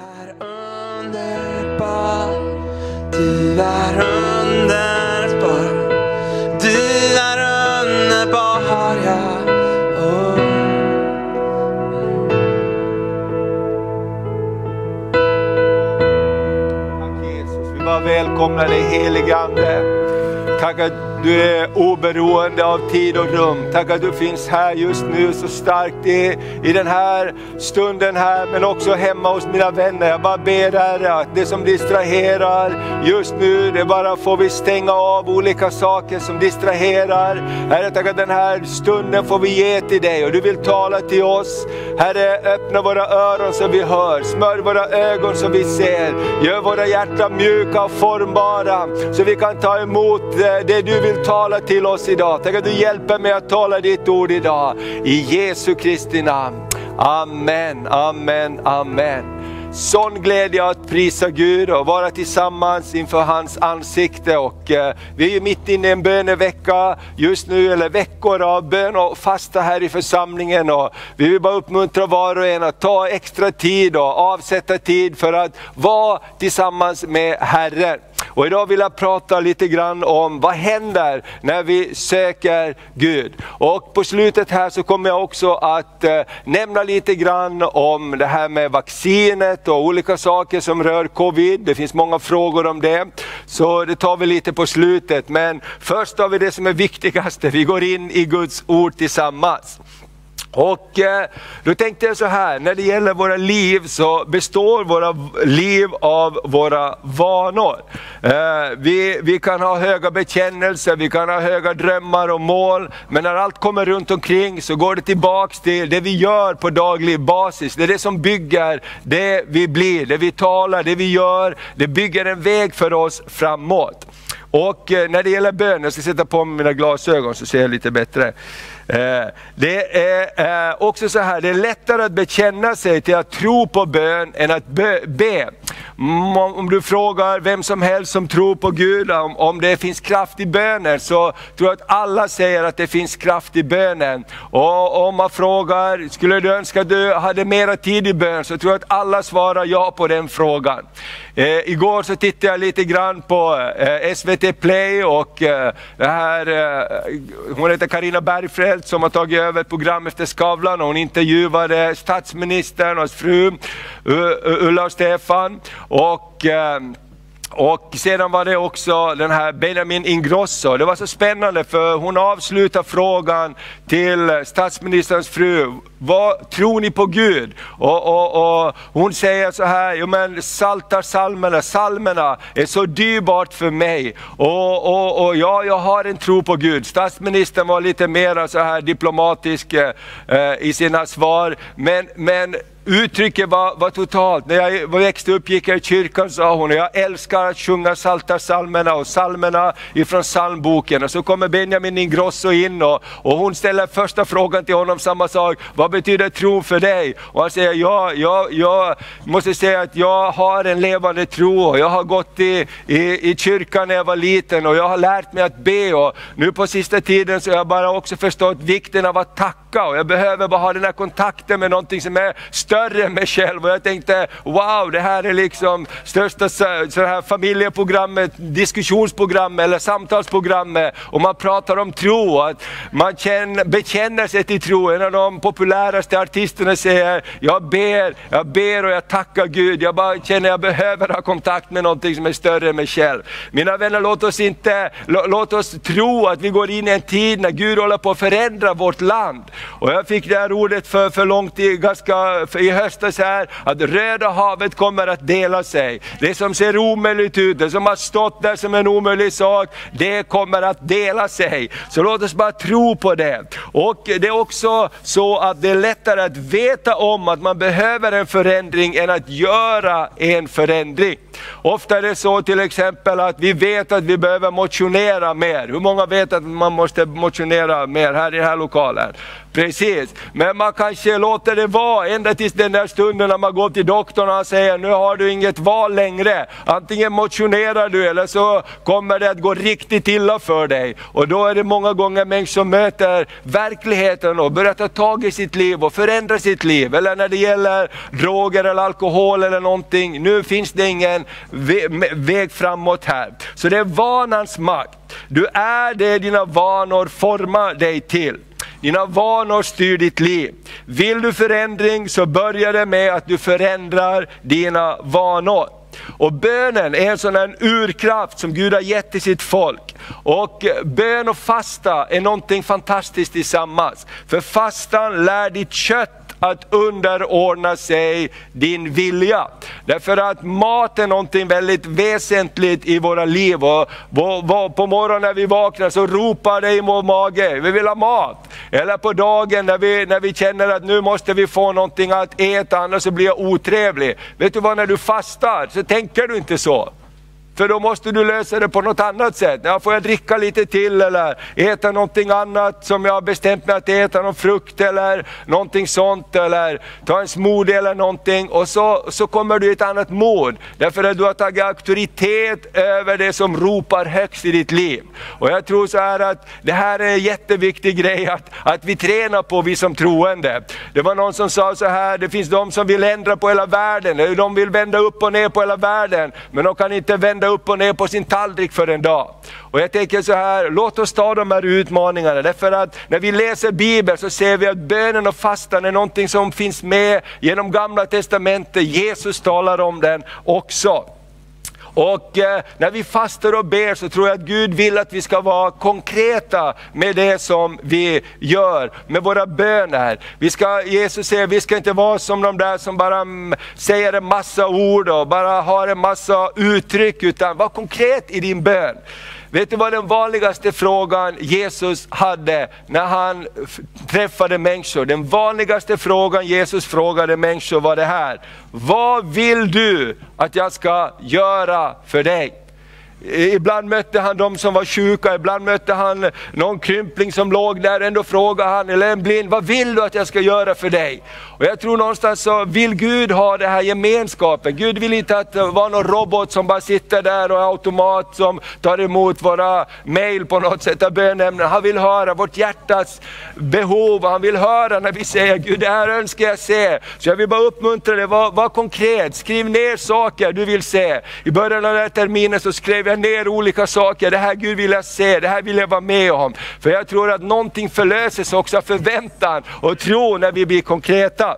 är underbar, du är underbar, du är underbar, ja. Oh. Tack Jesus, vi bara välkomnar dig helige Ande. Tack att du är oberoende av tid och rum. Tack att du finns här just nu så starkt i, i den här stunden här men också hemma hos mina vänner. Jag bara ber Herre att det som distraherar just nu, det bara får vi stänga av olika saker som distraherar. Herre tack att den här stunden får vi ge till dig och du vill tala till oss. Herre öppna våra öron så vi hör, smörj våra ögon så vi ser. Gör våra hjärtan mjuka och formbara så vi kan ta emot eh, det du vill tala till oss idag. Tack att du hjälper mig att tala ditt ord idag. I Jesu Kristi namn. Amen, amen, amen. Sån glädje att prisa Gud och vara tillsammans inför hans ansikte. Och, eh, vi är ju mitt inne i en bönevecka just nu, eller veckor av bön och fasta här i församlingen. Och vi vill bara uppmuntra var och en att ta extra tid och avsätta tid för att vara tillsammans med Herren. Och idag vill jag prata lite grann om vad händer när vi söker Gud. Och på slutet här så kommer jag också att eh, nämna lite grann om det här med vaccinet och olika saker som rör covid. Det finns många frågor om det. Så det tar vi lite på slutet. Men först har vi det som är viktigast, vi går in i Guds ord tillsammans. Och eh, då tänkte jag så här, när det gäller våra liv så består våra liv av våra vanor. Eh, vi, vi kan ha höga bekännelser, vi kan ha höga drömmar och mål, men när allt kommer runt omkring så går det tillbaks till det vi gör på daglig basis. Det är det som bygger det vi blir, det vi talar, det vi gör, det bygger en väg för oss framåt. Och eh, när det gäller bön, jag ska sätta på mig mina glasögon så ser jag lite bättre. Eh, det är eh, också så här, det är lättare att bekänna sig till att tro på bön än att be. Mm, om du frågar vem som helst som tror på Gud, om, det finns kraft i bönen, så tror jag att alla säger att det finns kraft i bönen. Och om man frågar, skulle du önska att du hade mera tid i bön, så tror jag att alla svarar ja på den frågan. Eh, igår så tittade jag lite grann på eh, SVT Play och eh, det här, eh, hon heter Karina Bergfeldt som har tagit över program efter Skavlan och hon intervjuade statsministern och hans fru Ulla och Stefan. Och, eh, och sedan var det också den här Benjamin Ingrosso. Det var så spännande för hon avslutar frågan till statsministerns fru. Vad tror ni på Gud? Och, och, och hon säger så här, jo men saltar salmerna, salmerna är så dyrbart för mig. Och, och, och ja, jag har en tro på Gud. Statsministern var lite mer så här diplomatisk eh, i sina svar. Men, men Uttrycket var, var totalt. När jag växte upp gick jag i kyrkan sa hon, och jag älskar att sjunga saltarsalmerna och salmerna ifrån psalmboken. Och så kommer Benjamin Ingrosso in och, och hon ställer första frågan till honom samma sak. Vad betyder tro för dig? Och han säger, ja, jag, jag måste säga att jag har en levande tro och jag har gått i, i, i kyrkan när jag var liten och jag har lärt mig att be. Och nu på sista tiden så har jag bara också förstått vikten av att tacka och jag behöver bara ha den här kontakten med någonting som är större större än mig själv. Och jag tänkte, wow, det här är liksom största så här familjeprogrammet, diskussionsprogrammet eller samtalsprogrammet. Och man pratar om tro, att man känner, bekänner sig till tro. En av de populäraste artisterna säger, jag ber, jag ber och jag tackar Gud. Jag bara känner jag behöver ha kontakt med någonting som är större än mig själv. Mina vänner, låt oss inte, låt oss tro att vi går in i en tid när Gud håller på att förändra vårt land. Och jag fick det här ordet för, för lång tid, ganska, för i höstas här, att Röda havet kommer att dela sig. Det som ser omöjligt ut, det som har stått där som en omöjlig sak, det kommer att dela sig. Så låt oss bara tro på det. Och det är också så att det är lättare att veta om att man behöver en förändring än att göra en förändring. Ofta är det så till exempel att vi vet att vi behöver motionera mer. Hur många vet att man måste motionera mer här i den här lokalen? Precis, men man kanske låter det vara ända tills den där stunden när man går till doktorn och han säger, nu har du inget val längre. Antingen motionerar du eller så kommer det att gå riktigt illa för dig. Och då är det många gånger människor som möter verkligheten och börjar ta tag i sitt liv och förändra sitt liv. Eller när det gäller droger eller alkohol eller någonting, nu finns det ingen väg framåt här. Så det är vanans makt. Du är det dina vanor formar dig till. Dina vanor styr ditt liv. Vill du förändring så börjar det med att du förändrar dina vanor. Och bönen är en sån här urkraft som Gud har gett till sitt folk. Och bön och fasta är någonting fantastiskt tillsammans. För fastan lär ditt kött att underordna sig din vilja. Därför att mat är någonting väldigt väsentligt i våra liv. Och på morgonen när vi vaknar så ropar det i vår mage, vi vill ha mat. Eller på dagen när vi, när vi känner att nu måste vi få någonting att äta, annars så blir jag otrevlig. Vet du vad, när du fastar så tänker du inte så. För då måste du lösa det på något annat sätt. Ja, får jag dricka lite till eller äta någonting annat som jag har bestämt mig att äta, någon frukt eller någonting sånt. Eller ta en smoothie eller någonting. Och så, så kommer du i ett annat mod. Därför att du har tagit auktoritet över det som ropar högst i ditt liv. Och jag tror så här att det här är en jätteviktig grej att, att vi tränar på, vi som troende. Det var någon som sa så här, det finns de som vill ändra på hela världen, de vill vända upp och ner på hela världen, men de kan inte vända upp och ner på sin tallrik för en dag. Och jag tänker så här, låt oss ta de här utmaningarna. Därför att när vi läser Bibeln så ser vi att bönen och fastan är någonting som finns med genom gamla testamentet. Jesus talar om den också. Och eh, när vi fastar och ber så tror jag att Gud vill att vi ska vara konkreta med det som vi gör, med våra böner. Vi ska, Jesus säger vi ska inte vara som de där som bara mm, säger en massa ord och bara har en massa uttryck, utan var konkret i din bön. Vet du vad den vanligaste frågan Jesus hade när han träffade människor? Den vanligaste frågan Jesus frågade människor var det här. Vad vill du att jag ska göra för dig? Ibland mötte han de som var sjuka, ibland mötte han någon krympling som låg där, ändå frågade han, eller en blind, vad vill du att jag ska göra för dig? Och jag tror någonstans så vill Gud ha den här gemenskapen. Gud vill inte att det var någon robot som bara sitter där och automat som tar emot våra mail på något sätt av bönämnen. Han vill höra vårt hjärtas behov, han vill höra när vi säger Gud det här önskar jag se. Så jag vill bara uppmuntra dig, var, var konkret, skriv ner saker du vill se. I början av den här terminen så skrev jag ner olika saker, det här Gud vill jag se, det här vill jag vara med om. För jag tror att någonting förlöses också av förväntan och tro när vi blir konkreta.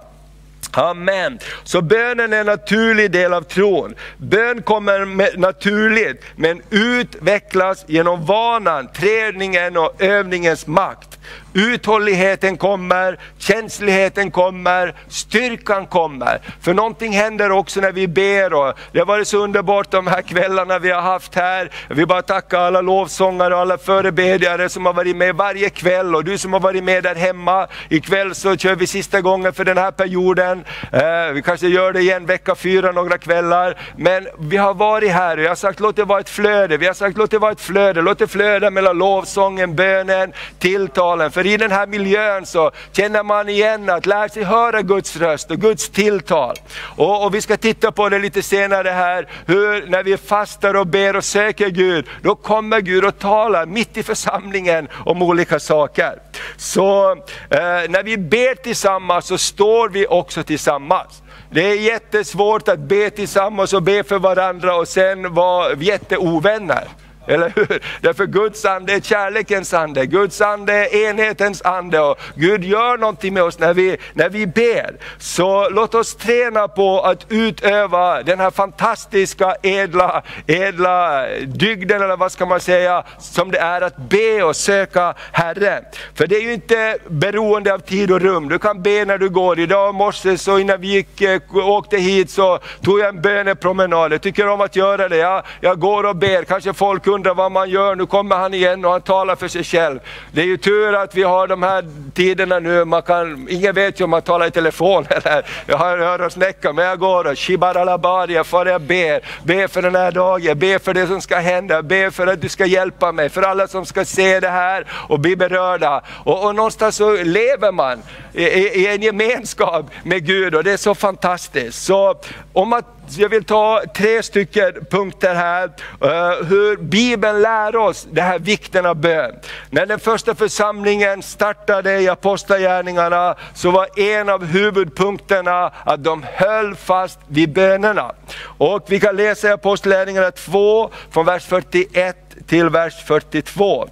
Amen. Så bönen är en naturlig del av tron. Bön kommer naturligt, men utvecklas genom vanan, träningen och övningens makt. Uthålligheten kommer, känsligheten kommer, styrkan kommer. För någonting händer också när vi ber. Och det har varit så underbart de här kvällarna vi har haft här. Jag vill bara tacka alla lovsångare och alla förebedjare som har varit med varje kväll och du som har varit med där hemma. Ikväll så kör vi sista gången för den här perioden. Eh, vi kanske gör det igen vecka fyra några kvällar. Men vi har varit här och jag har sagt låt det vara ett flöde. Vi har sagt låt det vara ett flöde, låt det flöda mellan lovsången, bönen, tilltalen. För i den här miljön så känner man igen att lära sig höra Guds röst och Guds tilltal. Och, och vi ska titta på det lite senare här, hur när vi fastar och ber och söker Gud, då kommer Gud och talar mitt i församlingen om olika saker. Så eh, när vi ber tillsammans så står vi också tillsammans. Det är jättesvårt att be tillsammans och be för varandra och sen vara jätteovänner. Eller hur? Därför Guds ande är kärlekens ande, Guds ande är enhetens ande och Gud gör någonting med oss när vi, när vi ber. Så låt oss träna på att utöva den här fantastiska ädla, edla dygden, eller vad ska man säga, som det är att be och söka Herren. För det är ju inte beroende av tid och rum, du kan be när du går. Idag morse så innan vi gick, eh, åkte hit så tog jag en bönepromenad, jag tycker om att göra det. Jag, jag går och ber, kanske folk undrar vad man gör, nu kommer han igen och han talar för sig själv. Det är ju tur att vi har de här tiderna nu, man kan, ingen vet ju om man talar i telefon eller jag har öronsnäcka, men jag går och shibaralabari, far jag ber, ber för den här dagen, ber för det som ska hända, ber för att du ska hjälpa mig, för alla som ska se det här och bli berörda. Och, och någonstans så lever man i, i, i en gemenskap med Gud och det är så fantastiskt. Så om man jag vill ta tre stycken punkter här, eh, hur Bibeln lär oss det här vikten av bön. När den första församlingen startade i Apostlagärningarna så var en av huvudpunkterna att de höll fast vid bönerna. Och vi kan läsa i Apostlagärningarna 2 från vers 41 till vers 42.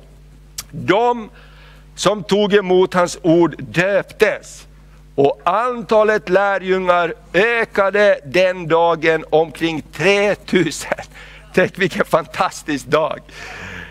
De som tog emot hans ord döptes. Och antalet lärjungar ökade den dagen omkring 3000. Tänk vilken fantastisk dag.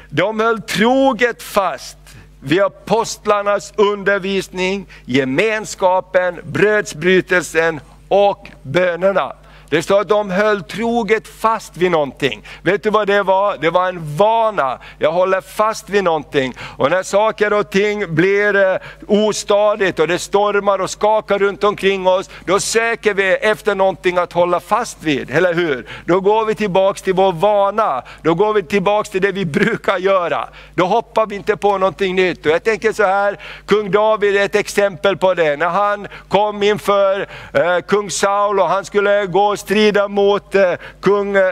De höll troget fast vid apostlarnas undervisning, gemenskapen, brödsbrytelsen och bönerna. Det står att de höll troget fast vid någonting. Vet du vad det var? Det var en vana. Jag håller fast vid någonting. Och när saker och ting blir eh, ostadigt och det stormar och skakar runt omkring oss, då söker vi efter någonting att hålla fast vid, eller hur? Då går vi tillbaks till vår vana, då går vi tillbaks till det vi brukar göra. Då hoppar vi inte på någonting nytt. Och jag tänker så här, kung David är ett exempel på det. När han kom inför eh, kung Saul och han skulle gå strida mot eh, kung, eh,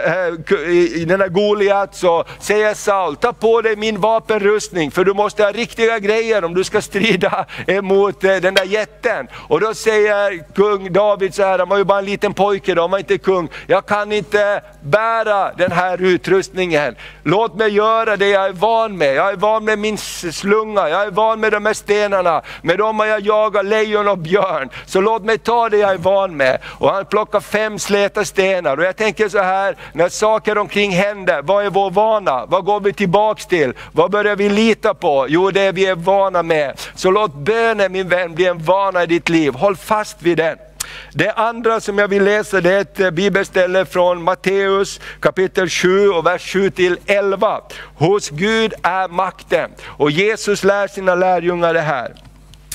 den här Goliat så säger Saul, ta på dig min vapenrustning för du måste ha riktiga grejer om du ska strida mot eh, den där jätten. Och då säger kung David så här, han var ju bara en liten pojke då, han var inte kung. Jag kan inte bära den här utrustningen. Låt mig göra det jag är van med. Jag är van med min slunga, jag är van med de här stenarna. Med dem har jag jagat lejon och björn. Så låt mig ta det jag är van med. Och han plockar fem släp släta stenar. Och jag tänker så här, när saker omkring händer, vad är vår vana? Vad går vi tillbaks till? Vad börjar vi lita på? Jo, det vi är vana med. Så låt bönen min vän bli en vana i ditt liv. Håll fast vid den. Det andra som jag vill läsa det är ett eh, bibelställe från Matteus kapitel 7 och vers 7 till 11. Hos Gud är makten. Och Jesus lär sina lärjungar det här.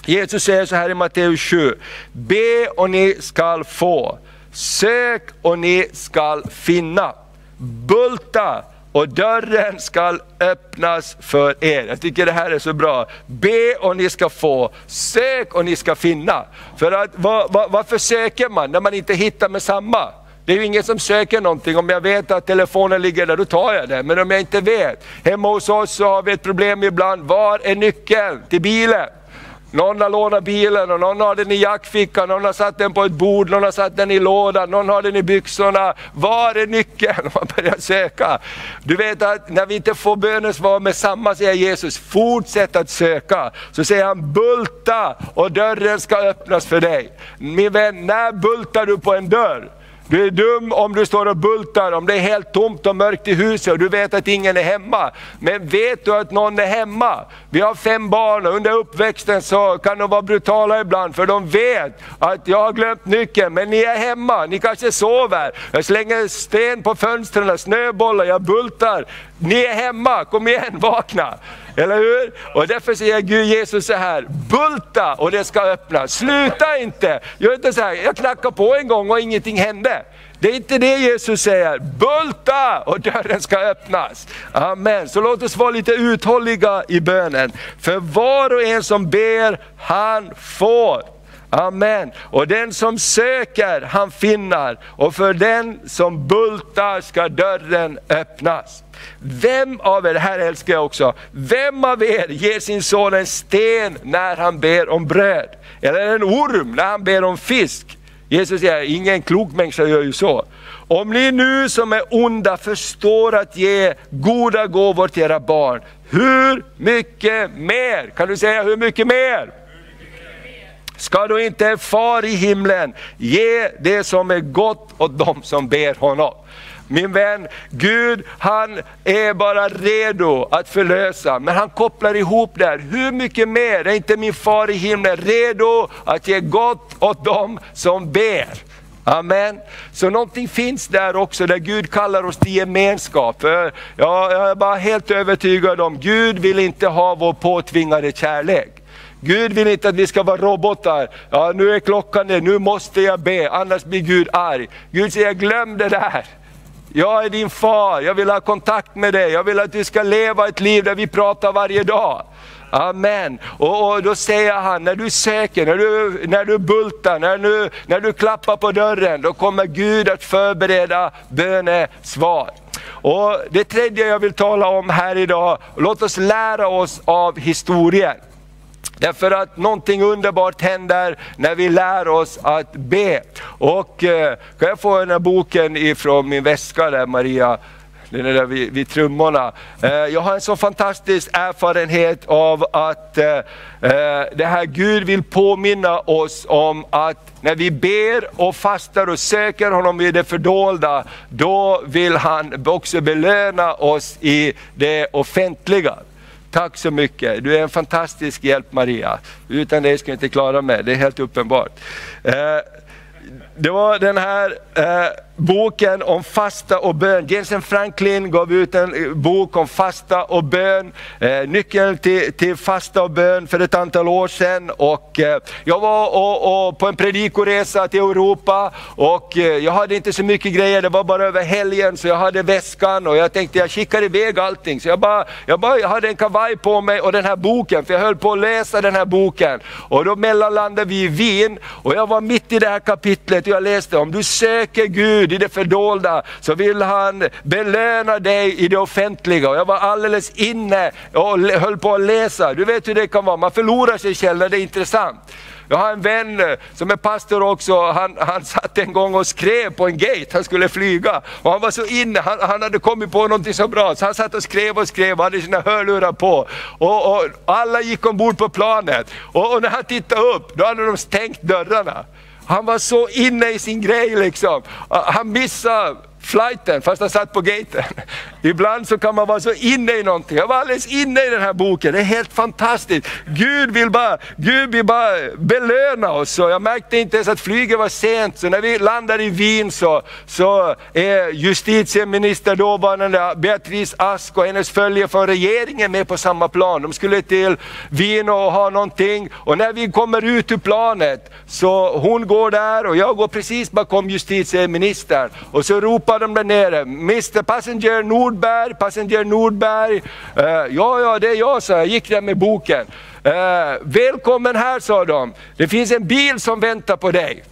Jesus säger så här i Matteus 7, be och ni skall få. Sök och ni skall finna. Bulta och dörren skall öppnas för er. Jag tycker det här är så bra. Be och ni ska få, sök och ni ska finna. För att, var, var, varför söker man när man inte hittar med samma? Det är ju ingen som söker någonting, om jag vet att telefonen ligger där, då tar jag den. Men om jag inte vet, hemma hos oss så har vi ett problem ibland, var är nyckeln till bilen? Någon har lånat bilen och någon har den i jackfickan, någon har satt den på ett bord, någon har satt den i lådan, någon har den i byxorna. Var är nyckeln? Man börjar söka. Du vet att när vi inte får bönesvar med samma, säger Jesus, fortsätt att söka. Så säger han, bulta och dörren ska öppnas för dig. Min vän, när bultar du på en dörr? Du är dum om du står och bultar, om det är helt tomt och mörkt i huset och du vet att ingen är hemma. Men vet du att någon är hemma? Vi har fem barn och under uppväxten så kan de vara brutala ibland för de vet att jag har glömt nyckeln men ni är hemma, ni kanske sover. Jag slänger sten på fönstren, snöbollar, jag bultar. Ni är hemma, kom igen, vakna! Eller hur? Och därför säger Gud Jesus så här, bulta och det ska öppnas. Sluta inte! Gör inte så här, jag knackar på en gång och ingenting hände. Det är inte det Jesus säger. Bulta och dörren ska öppnas. Amen. Så låt oss vara lite uthålliga i bönen. För var och en som ber, han får. Amen. Och den som söker, han finner. Och för den som bultar ska dörren öppnas. Vem av er, det här älskar jag också, vem av er ger sin son en sten när han ber om bröd? Eller en orm när han ber om fisk? Jesus säger, ingen klok människa gör ju så. Om ni nu som är onda förstår att ge goda gåvor till era barn, hur mycket mer? Kan du säga hur mycket mer? Ska då inte far i himlen ge det som är gott åt dem som ber honom? Min vän, Gud han är bara redo att förlösa, men han kopplar ihop det här. Hur mycket mer är inte min far i himlen redo att ge gott åt dem som ber? Amen. Så någonting finns där också, där Gud kallar oss till gemenskap. För jag, jag är bara helt övertygad om, Gud vill inte ha vår påtvingade kärlek. Gud vill inte att vi ska vara robotar. Ja, nu är klockan det, nu måste jag be, annars blir Gud arg. Gud säger, glöm det där. Jag är din far, jag vill ha kontakt med dig, jag vill att du ska leva ett liv där vi pratar varje dag. Amen. Och, och, då säger han, när du söker, när du, när du bultar, när du, när du klappar på dörren, då kommer Gud att förbereda bönesvar. Och det tredje jag vill tala om här idag, låt oss lära oss av historien. Därför att någonting underbart händer när vi lär oss att be. Och eh, kan jag få den här boken ifrån min väska där Maria? Den är där vid, vid trummorna. Eh, jag har en så fantastisk erfarenhet av att eh, eh, det här Gud vill påminna oss om att när vi ber och fastar och söker honom i det fördolda, då vill han också belöna oss i det offentliga. Tack så mycket, du är en fantastisk hjälp Maria. Utan dig skulle jag inte klara mig, det är helt uppenbart. Eh, det var den här eh, boken om fasta och bön. Jensen Franklin gav ut en eh, bok om fasta och bön, eh, nyckeln till, till fasta och bön för ett antal år sedan. Och, eh, jag var och, och på en predikoresa till Europa och eh, jag hade inte så mycket grejer, det var bara över helgen så jag hade väskan och jag tänkte jag skickar iväg allting. Så jag, bara, jag, bara, jag hade en kavaj på mig och den här boken, för jag höll på att läsa den här boken. Och då mellanlandade vi i Wien och jag var mitt i det här kapitlet och jag läste om du söker Gud i det fördolda så vill han belöna dig i det offentliga. Och jag var alldeles inne och höll på att läsa. Du vet hur det kan vara, man förlorar sig själv när det är intressant. Jag har en vän eh, som är pastor också, han, han satt en gång och skrev på en gate, han skulle flyga. Och han var så inne, han, han hade kommit på någonting så bra, så han satt och skrev och skrev och hade sina hörlurar på. Och, och alla gick ombord på planet. Och, och när han tittade upp, då hade de stängt dörrarna. Han var så inne i sin grej liksom. Ah, han missade flighten fast han satt på gaten. Ibland så kan man vara så inne i någonting. Jag var alldeles inne i den här boken, det är helt fantastiskt. Gud vill bara, Gud vill bara belöna oss. Och jag märkte inte ens att flyget var sent, så när vi landade i Wien så, så är justitieminister dåvarande Beatrice Ask och hennes följe från regeringen med på samma plan. De skulle till Wien och ha någonting och när vi kommer ut ur planet så hon går där och jag går precis bakom justitieministern och så ropar ropar de där nere, Mr Passenger Nordberg, Passenger Nordberg. Uh, ja, ja det är jag, sa jag, gick där med boken. Uh, välkommen här, sa de. Det finns en bil som väntar på dig.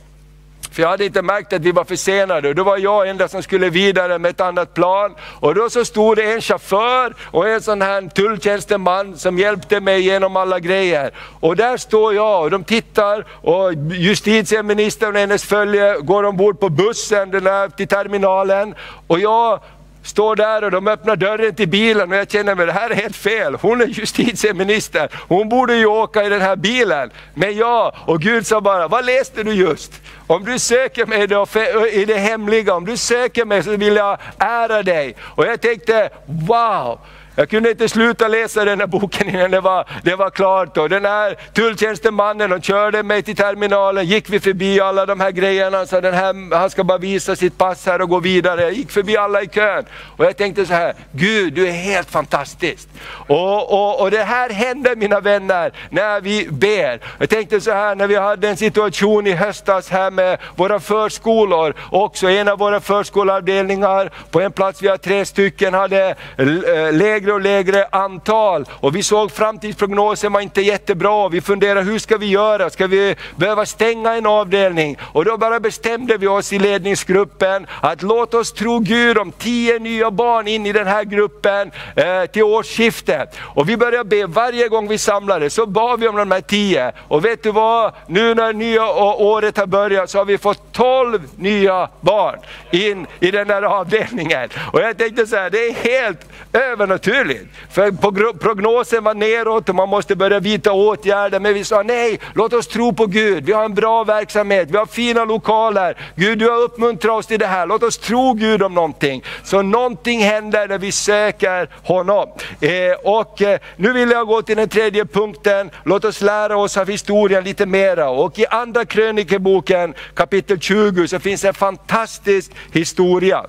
För jag hade inte märkt att vi var försenade. Då var jag enda som skulle vidare med ett annat plan. Och då så stod det en chaufför och en sån här tulltjänsteman som hjälpte mig genom alla grejer. Och där står jag och de tittar och justitieministern och hennes följe går ombord på bussen den här, till terminalen. Och jag står där och de öppnar dörren till bilen och jag känner mig, det här är helt fel. Hon är justitieminister, hon borde ju åka i den här bilen. Men jag, och Gud sa bara, vad läste du just? Om du söker mig eh, i det hemliga, om du söker mig så vill jag ära dig. Och jag tänkte, wow! Jag kunde inte sluta läsa den här boken innan det var, det var klart. Och den här tulltjänstemannen körde mig till terminalen, gick vi förbi alla de här grejerna, så den här, han ska bara visa sitt pass här och gå vidare. Jag gick förbi alla i kön och jag tänkte så här, Gud du är helt fantastisk. Och, och, och det här hände mina vänner när vi ber. Jag tänkte så här när vi hade en situation i höstas här med våra förskolor, också en av våra förskoleavdelningar, på en plats vi har tre stycken, hade eh, lägre lägre och lägre antal. Och vi såg framtidsprognosen var inte jättebra. Vi funderade, hur ska vi göra? Ska vi behöva stänga en avdelning? Och då bara bestämde vi oss i ledningsgruppen att låt oss tro Gud om tio nya barn in i den här gruppen eh, till årsskiftet. Och vi började be varje gång vi samlades, så bad vi om de här tio. Och vet du vad? Nu när nya året har börjat så har vi fått tolv nya barn in i den här avdelningen. Och jag tänkte så här, det är helt övernaturligt omöjligt. För prognosen var neråt och man måste börja vidta åtgärder. Men vi sa nej, låt oss tro på Gud. Vi har en bra verksamhet, vi har fina lokaler. Gud du har uppmuntrat oss till det här. Låt oss tro Gud om någonting. Så någonting händer när vi söker honom. Eh, och eh, nu vill jag gå till den tredje punkten. Låt oss lära oss av historien lite mera. Och i andra krönikeboken kapitel 20 så finns en fantastisk historia.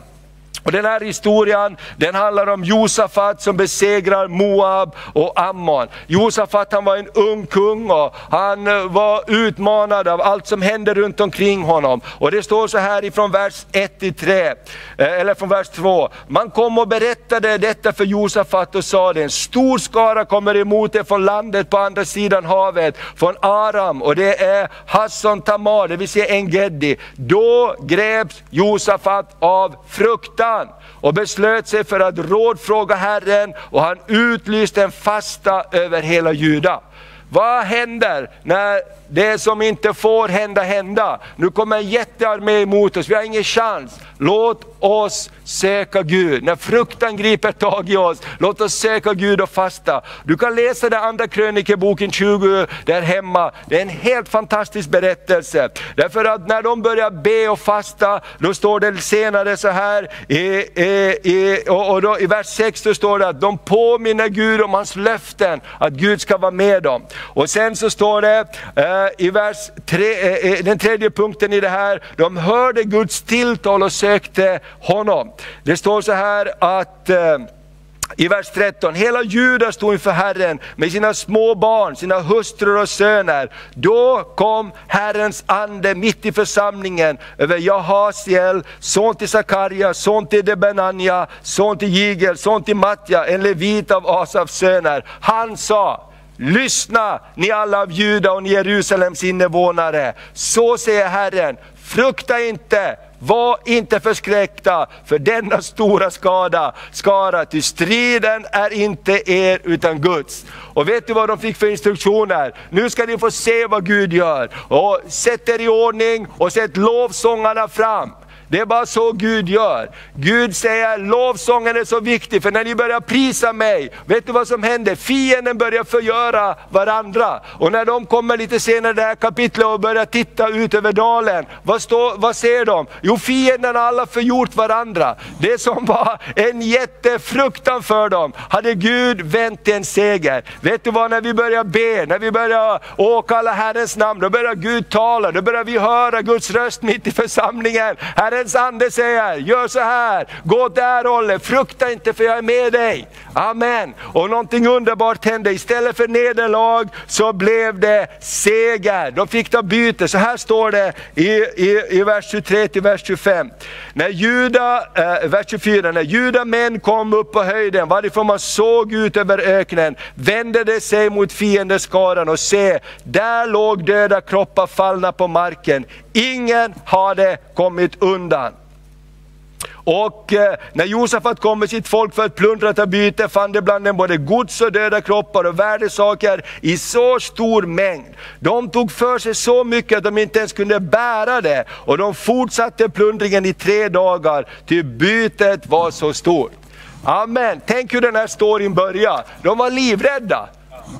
Och den här historien den handlar om Josafat som besegrar Moab och Ammon. Josafat han var en ung kung och han eh, var utmanad av allt som hände runt omkring honom. Och det står så här ifrån vers 1 till 3, eh, eller från vers 2. Man kom och berättade detta för Josafat och sa det, en stor skara kommer emot er från landet på andra sidan havet, från Aram och det är Hasson Tamar, det vill säga Engedi. Då greps Josafat av fruktan och beslöt sig för att rådfråga Herren och han utlyste en fasta över hela Juda. Vad händer när det som inte får hända, hända? Nu kommer en jättearmé emot oss, vi har ingen chans. Låt oss söka Gud. När fruktan griper tag i oss, låt oss söka Gud och fasta. Du kan läsa den andra krönikeboken 20 där hemma. Det är en helt fantastisk berättelse. Därför att när de börjar be och fasta, då står det senare så här, i, i, i, och, och då, i vers 6 då står det att de påminner Gud om hans löften, att Gud ska vara med dem. Och sen så står det eh, Eh, i vers tre, eh, eh, den tredje punkten i det här, de hörde Guds tilltal och sökte honom. Det står så här att i vers 13, hela Juda stod inför Herren med sina små barn, sina hustrur och söner. Då kom Herrens ande mitt i församlingen över Jahasiel, son till Sakarja, son till Debenanja, son till Jigel, son till Matja, en levit av Asafs söner. Han sa, Lyssna ni alla av Juda och ni Jerusalems invånare. Så säger Herren, frukta inte, var inte förskräckta för denna stora skada, skara, ty striden är inte er utan Guds. Och vet du vad de fick för instruktioner? Nu ska ni få se vad Gud gör. Och sätt er i ordning och sätt lovsångarna fram. Det är bara så Gud gör. Gud säger lovsången är så viktig, för när ni börjar prisa mig, vet du vad som händer? Fienden börjar förgöra varandra. Och när de kommer lite senare i det här kapitlet och börjar titta ut över dalen, vad, står, vad ser de? Jo, fienden har alla förgjort varandra. Det som var en jättefruktan för dem, hade Gud vänt till en seger. Vet du vad, när vi börjar be, när vi börjar åkalla Herrens namn, då börjar Gud tala, då börjar vi höra Guds röst mitt i församlingen. Herren Herrens ande säger, gör så här, gå åt det här hållet, frukta inte för jag är med dig. Amen. Och någonting underbart hände, istället för nederlag så blev det seger. De fick ta byte, så här står det i, i, i vers 23 till vers 25. När juda, eh, vers 24, när judamän kom upp på höjden varifrån man såg ut över öknen, vände de sig mot fiendeskaran och se, där låg döda kroppar fallna på marken. Ingen hade kommit undan. Och eh, när Josafat kom med sitt folk för att plundra och ta byte fann de bland dem både gods och döda kroppar och värdesaker i så stor mängd. De tog för sig så mycket att de inte ens kunde bära det. Och de fortsatte plundringen i tre dagar, ty bytet var så stort. Amen. Tänk hur den här storyn börjar. De var livrädda.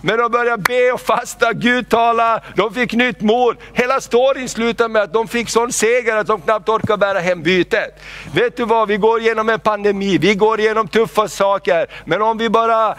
Men de började be och fasta, Gud tala, de fick nytt mod. Hela storyn slutar med att de fick sån seger att de knappt orkar bära hem bytet. Vet du vad, vi går igenom en pandemi, vi går igenom tuffa saker. Men om vi bara eh,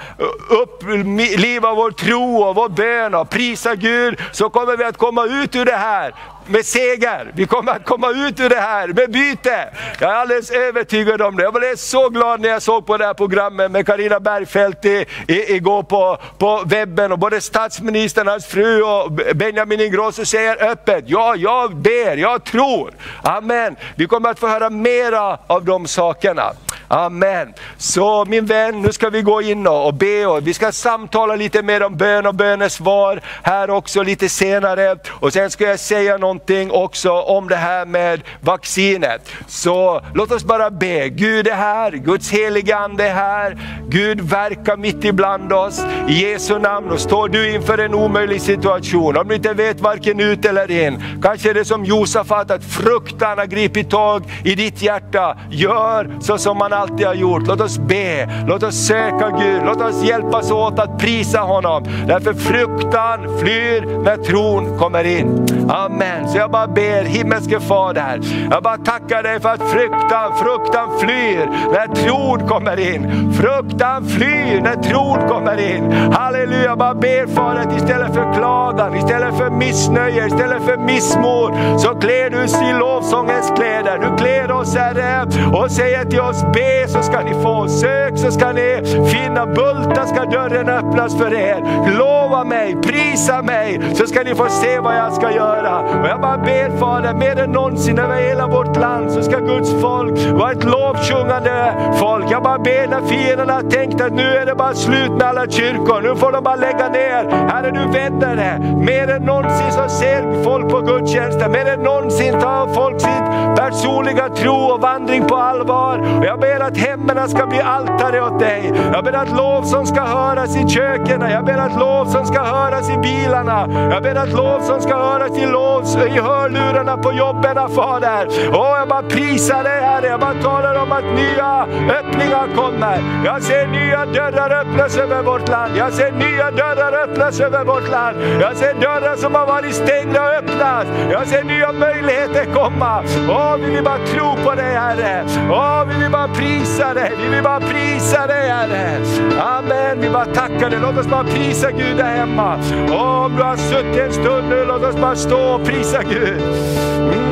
upplivar vår tro och vår bön och prisar Gud, så kommer vi att komma ut ur det här med seger. Vi kommer att komma ut ur det här med byte. Jag är alldeles övertygad om det. Jag blev så glad när jag såg på det här programmet med Karina Bergfeldt i, i, igår på, på webben och både statsministern, hans fru och Benjamin Ingrosso säger öppet, ja jag ber, jag tror. Amen. Vi kommer att få höra mera av de sakerna. Amen. Så min vän, nu ska vi gå in och be och vi ska samtala lite mer om bön och bönesvar här också lite senare. Och sen ska jag säga något någonting också om det här med vaccinet. Så låt oss bara be. Gud är här, Guds heliga Ande är här. Gud verkar mitt ibland oss. I Jesu namn, och står du inför en omöjlig situation, om du inte vet varken ut eller in, kanske är det som Josafat, att fruktan har gripit tag i ditt hjärta. Gör så som man alltid har gjort. Låt oss be, låt oss söka Gud, låt oss hjälpas åt att prisa honom. Därför fruktan flyr när tron kommer in. Amen. Så jag bara ber himmelske Fader, jag bara tackar dig för att fruktan, fruktan flyr när tron kommer in. Fruktan flyr när tron kommer in. Halleluja, jag bara ber Fader att istället för klagan, istället för missnöje, istället för missmod, så klär du oss i lovsångens kläder. Du klär oss Herre och säger till oss, be så ska ni få, sök så ska ni finna, bulta ska dörren öppnas för er. Lova mig, prisa mig, så ska ni få se vad jag ska göra. Jag bara ber Fader, mer än någonsin över hela vårt land så ska Guds folk vara ett lovsjungande folk. Jag bara ber när fienderna har tänkt att nu är det bara slut med alla kyrkor, nu får de bara lägga ner. Herre du vänder det. Mer än någonsin så ser folk på gudstjänsten, mer än någonsin tar folk sitt personliga tro och vandring på allvar. Och jag ber att hemmen ska bli altare åt dig. Jag ber att lovsång ska höras i köken, jag ber att lovsång ska höras i bilarna. Jag ber att lovsång ska höras i, lovs, i hörlurarna på jobben Fader. Åh, jag bara prisar dig Herre, jag bara talar om att nya öppningar kommer. Jag ser nya dörrar öppnas över vårt land. Jag ser nya dörrar öppnas över vårt land. Jag ser dörrar som har varit stängda och öppnas. Jag ser nya möjligheter komma. Åh, vi vill bara tro på dig Herre. Åh, vi vill bara prisa dig. Vi vill bara prisa dig Herre. Amen, vi bara tackar dig. Låt oss bara prisa Gud där hemma. Åh, om du har suttit en stund nu, låt oss bara stå och prisa Gud.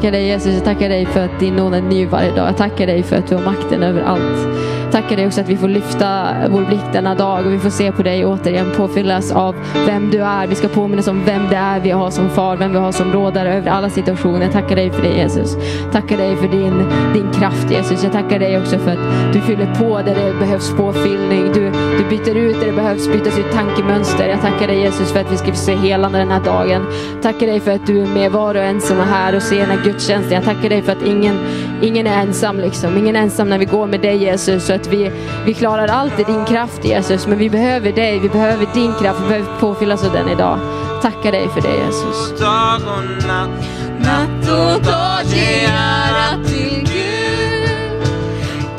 Tackar dig Jesus, jag tackar dig för att din nåd är ny varje dag. Jag tackar dig för att du har makten över allt. Tackar dig också att vi får lyfta vår blick denna dag och vi får se på dig återigen påfyllas av vem du är. Vi ska påminnas om vem det är vi har som far, vem vi har som rådare över alla situationer. Jag tackar dig för det Jesus. Tackar dig för din, din kraft Jesus. Jag tackar dig också för att du fyller på där det behövs påfyllning. Du, du byter ut där det behövs bytas ut tankemönster. Jag tackar dig Jesus för att vi ska få se helande den här dagen. Tackar dig för att du är med var och en som är här och ser den här gudstjänsten. Jag tackar dig för att ingen, ingen är ensam liksom. Ingen är ensam när vi går med dig Jesus. Så att vi, vi klarar allt i din kraft Jesus. Men vi behöver dig, vi behöver din kraft. Vi behöver påfyllas av den idag. Tackar dig för det Jesus. dag och natt, Natt och dag ge ära till Gud.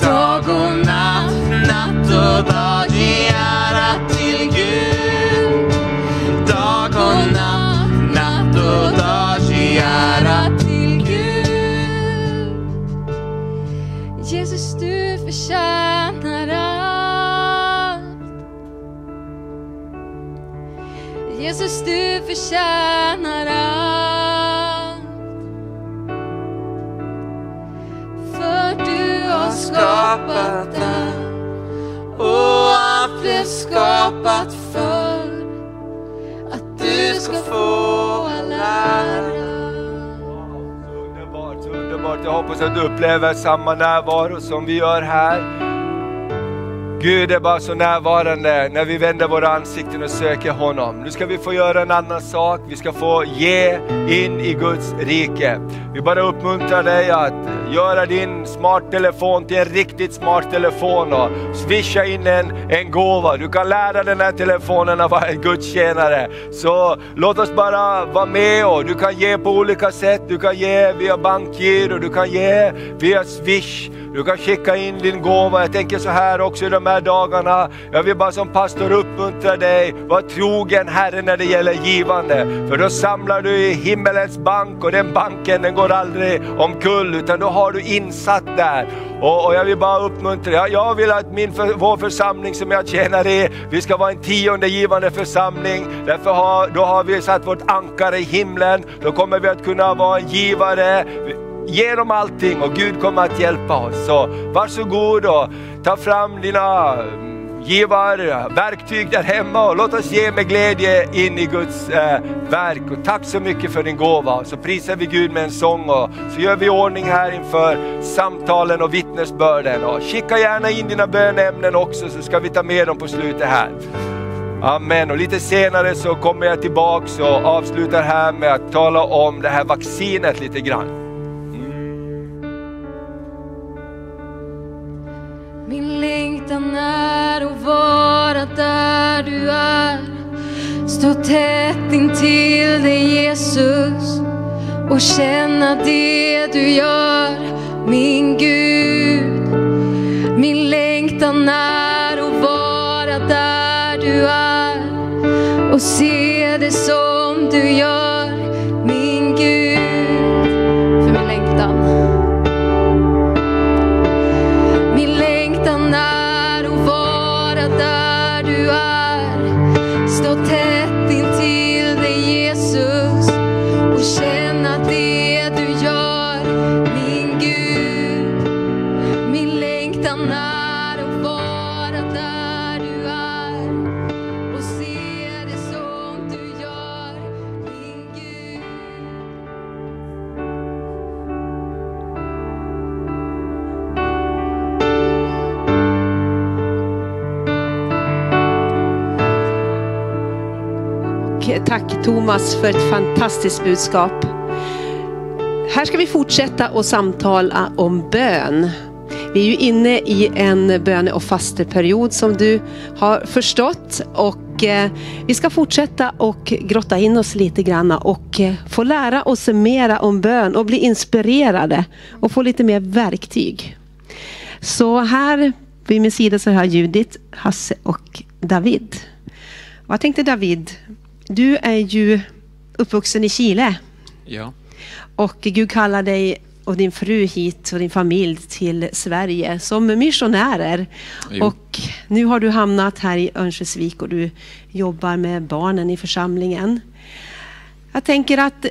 dag och natt, natt och dag Jesus, du förtjänar allt. För du har skapat allt och allt blev skapat för att du ska få lära. Underbart, så underbart. Jag hoppas att du upplever samma närvaro som vi gör här. Gud är bara så närvarande när vi vänder våra ansikten och söker honom. Nu ska vi få göra en annan sak. Vi ska få ge in i Guds rike. Vi bara uppmuntrar dig att göra din smarttelefon till en riktigt smart telefon och swisha in en, en gåva. Du kan lära den här telefonen att vara en gudstjänare. Så låt oss bara vara med och du kan ge på olika sätt. Du kan ge via bankgiro, du kan ge via swish. Du kan skicka in din gåva. Jag tänker så här också i de här dagarna. Jag vill bara som pastor uppmuntra dig, var trogen Herre när det gäller givande. För då samlar du i himmelens bank och den banken den går aldrig omkull utan då har du insatt där. Och, och jag vill bara uppmuntra dig. Jag vill att min för, vår församling som jag tjänar i, vi ska vara en tionde givande församling. Därför har, då har vi satt vårt ankare i himlen. Då kommer vi att kunna vara en givare genom allting och Gud kommer att hjälpa oss. Så varsågod och ta fram dina mm, givar, verktyg där hemma och låt oss ge med glädje in i Guds eh, verk. Och tack så mycket för din gåva. Så prisar vi Gud med en sång och så gör vi ordning här inför samtalen och vittnesbörden. Och skicka gärna in dina bönämnen också så ska vi ta med dem på slutet här. Amen. Och lite senare så kommer jag tillbaks och avslutar här med att tala om det här vaccinet lite grann. Längtan är att vara där du är. Stå tätt intill dig Jesus och känna det du gör, min Gud. Min längtan är att vara där du är och se det som du gör, min Gud. Tack Thomas för ett fantastiskt budskap. Här ska vi fortsätta att samtala om bön. Vi är ju inne i en böne och fasteperiod som du har förstått och eh, vi ska fortsätta och grotta in oss lite grann och eh, få lära oss mera om bön och bli inspirerade och få lite mer verktyg. Så här vid min sida så har jag Judith, Hasse och David. Vad tänkte David, du är ju uppvuxen i Chile Ja. och Gud kallar dig och din fru hit och din familj till Sverige som missionärer. Jo. Och nu har du hamnat här i Örnsköldsvik och du jobbar med barnen i församlingen. Jag tänker att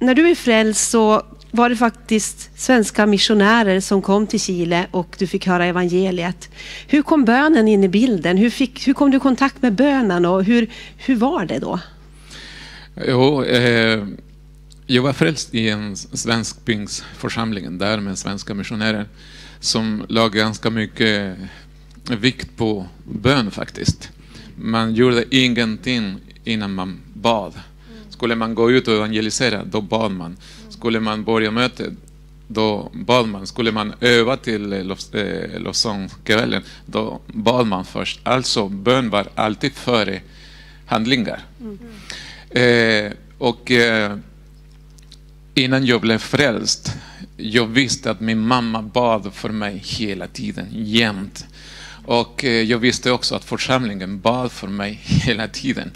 när du är frälst så var det faktiskt svenska missionärer som kom till Chile och du fick höra evangeliet. Hur kom bönen in i bilden? Hur, fick, hur kom du i kontakt med bönen och hur, hur var det då? Jo, eh, jag var frälst i en svensk pingstförsamling där med svenska missionärer som la ganska mycket vikt på bön faktiskt. Man gjorde ingenting innan man bad. Skulle man gå ut och evangelisera, då bad man. Skulle man börja mötet, då bad man. Skulle man öva till eh, eh, lovsångskvällen, då bad man först. Alltså, bön var alltid före handlingar. Mm. Eh, och eh, innan jag blev frälst, jag visste att min mamma bad för mig hela tiden, jämt. Och eh, jag visste också att församlingen bad för mig hela tiden.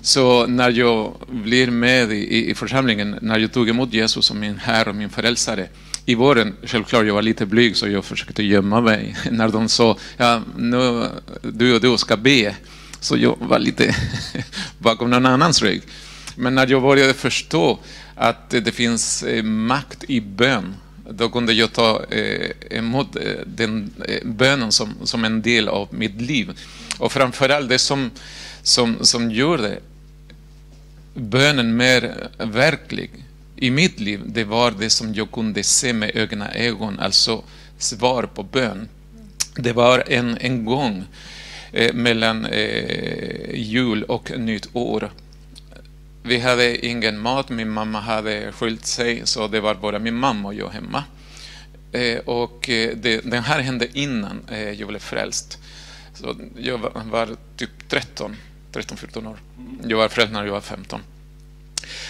Så när jag blev med i, i församlingen, när jag tog emot Jesus som min Herre och min Frälsare, i våren, självklart, jag var lite blyg så jag försökte gömma mig när de sa, ja, nu, du och du ska be. Så jag var lite bakom någon annans rygg. Men när jag började förstå att det finns eh, makt i bön, då kunde jag ta eh, emot eh, den bönen som, som en del av mitt liv. Och framförallt det som, som, som gjorde bönen mer verklig i mitt liv, det var det som jag kunde se med egna ögon, alltså svar på bön. Det var en, en gång eh, mellan eh, jul och nytt år. Vi hade ingen mat, min mamma hade skilt sig, så det var bara min mamma och jag hemma. Eh, och eh, det, den här hände innan eh, jag blev frälst. Så jag var, var typ 13, 13-14 år. Jag var frälst när jag var 15.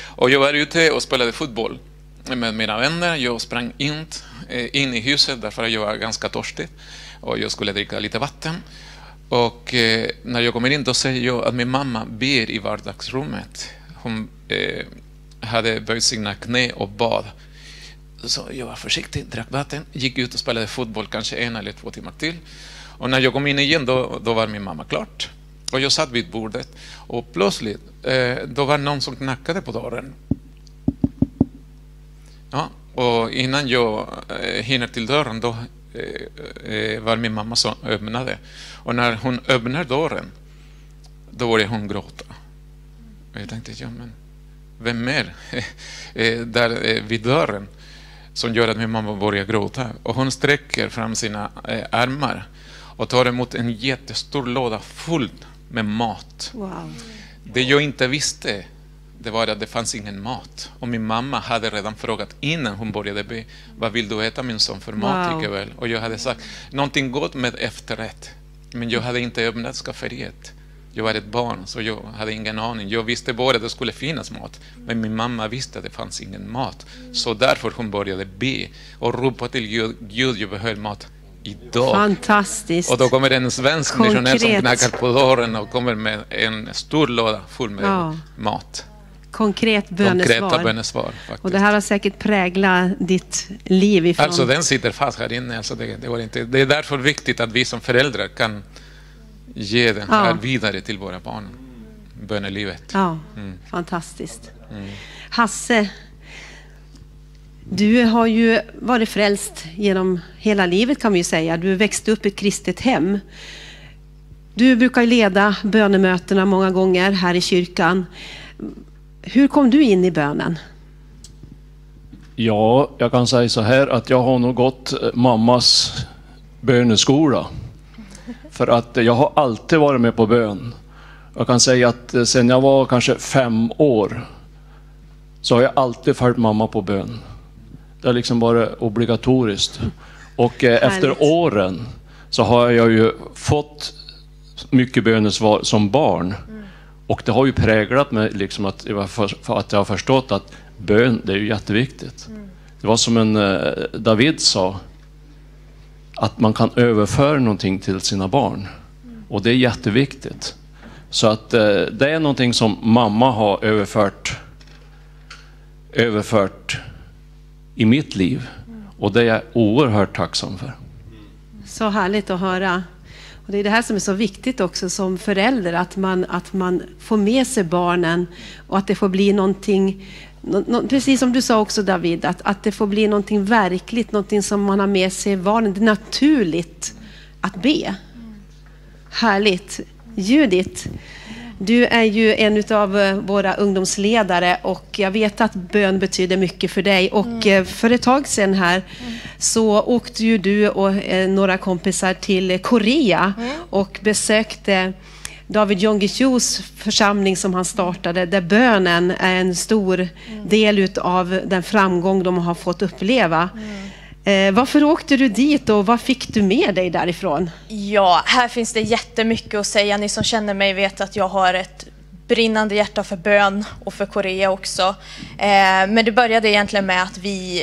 Och jag var ute och spelade fotboll med mina vänner. Jag sprang in, eh, in i huset därför att jag var ganska törstig och jag skulle dricka lite vatten. Och eh, när jag kommer in då säger jag att min mamma ber i vardagsrummet. Hon eh, hade böjt sina knä och bad. Så jag var försiktig, drack vatten, gick ut och spelade fotboll kanske en eller två timmar till. Och när jag kom in igen då, då var min mamma klart. Och jag satt vid bordet och plötsligt eh, då var någon som knackade på dörren. Ja, Och innan jag eh, hinner till dörren, då eh, eh var min mamma som öppnade. Och när hon öppnar dörren, då började hon gråta. Jag tänkte, ja men vem är eh, där eh, vid dörren som gör att min mamma börjar gråta? Och hon sträcker fram sina eh, armar och tar emot en jättestor låda full med mat. Wow. Det jag inte visste det var att det fanns ingen mat. Och min mamma hade redan frågat innan hon började be, vad vill du äta min son för mat Wow. ikväll? Och jag hade sagt, någonting gott med efterrätt. Men jag hade inte öppnat skafferiet. Jag var ett barn, så jag hade ingen aning. Jag visste bara att det skulle finnas mat. Men min mamma visste att det fanns ingen mat. Så därför hon började be och ropa till Gud, Gud jag behöver mat idag. Fantastiskt. Och då kommer en svensk missionär som Konkret. knackar på dörren och kommer med en stor låda full med Ja. mat. Konkret Konkreta bönesvar. bönesvar. Faktiskt. Och det här har säkert präglat ditt liv ifrån... Alltså den sitter fast här inne. Alltså det, det, inte. det är därför viktigt att vi som föräldrar kan ge den här Ja. vidare till våra barn. Bönelivet. Ja, Mm. fantastiskt. Hasse, du har ju varit frälst genom hela livet kan vi ju säga. Du växte upp i ett kristet hem. Du brukar leda bönemötena många gånger här i kyrkan. Hur kom du in i bönen? Ja, jag kan säga så här att jag har nog gått mammas böneskola. För att jag har alltid varit med på bön. Jag kan säga att eh, sen jag var kanske fem år så har jag alltid följt mamma på bön. Det har liksom varit obligatoriskt. Och eh, efter åren så har jag ju fått mycket bönesvar som barn. Och det har ju präglat mig liksom att, jag för, att jag har förstått att bön, det är ju jätteviktigt. Det var som en eh, David sa, att man kan överföra någonting till sina barn. Och det är jätteviktigt. Så att eh, det är någonting som mamma har överfört, överfört i mitt liv. Och det är jag oerhört tacksam för. Så härligt att höra. Och det är det här som är så viktigt också som förälder, att man, att man får med sig barnen och att det får bli någonting, precis som du sa också David, att, att det får bli någonting verkligt, någonting som man har med sig i barnen. Det är naturligt att be. Härligt. Judith, du är ju en av våra ungdomsledare och jag vet att bön betyder mycket för dig. Och eh, för ett tag sedan här så åkte ju du och eh, några kompisar till Korea och besökte David Jonggi-Chus församling som han startade, där bönen är en stor del utav den framgång de har fått uppleva. Eh, varför åkte du dit och vad fick du med dig därifrån? Ja, här finns det jättemycket att säga. Ni som känner mig vet att jag har ett brinnande hjärta för bön och för Korea också. Eh, men det började egentligen med att vi,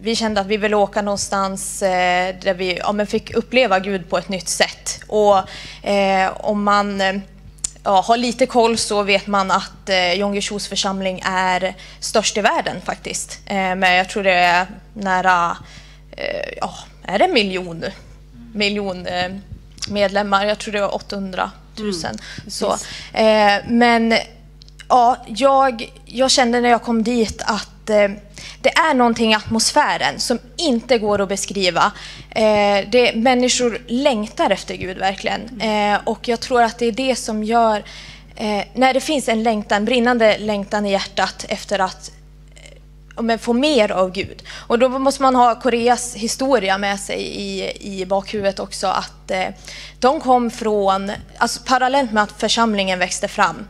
vi kände att vi ville åka någonstans eh, där vi ja, men fick uppleva Gud på ett nytt sätt. Och eh, om man eh, ja, har lite koll så vet man att eh, Yonggi Chos församling är störst i världen faktiskt. Eh, men jag tror det är nära, ja, är det en miljon, miljon medlemmar? Jag tror det var 800 000. så, eh, men ja, jag, jag kände när jag kom dit att eh, det är någonting i atmosfären som inte går att beskriva. Eh, det, människor längtar efter Gud verkligen. Eh, och jag tror att det är det som gör, eh, när det finns en längtan, brinnande längtan i hjärtat efter att men få mer av Gud. Och då måste man ha Koreas historia med sig i, i bakhuvudet också. Att eh, de kom från, alltså parallellt med att församlingen växte fram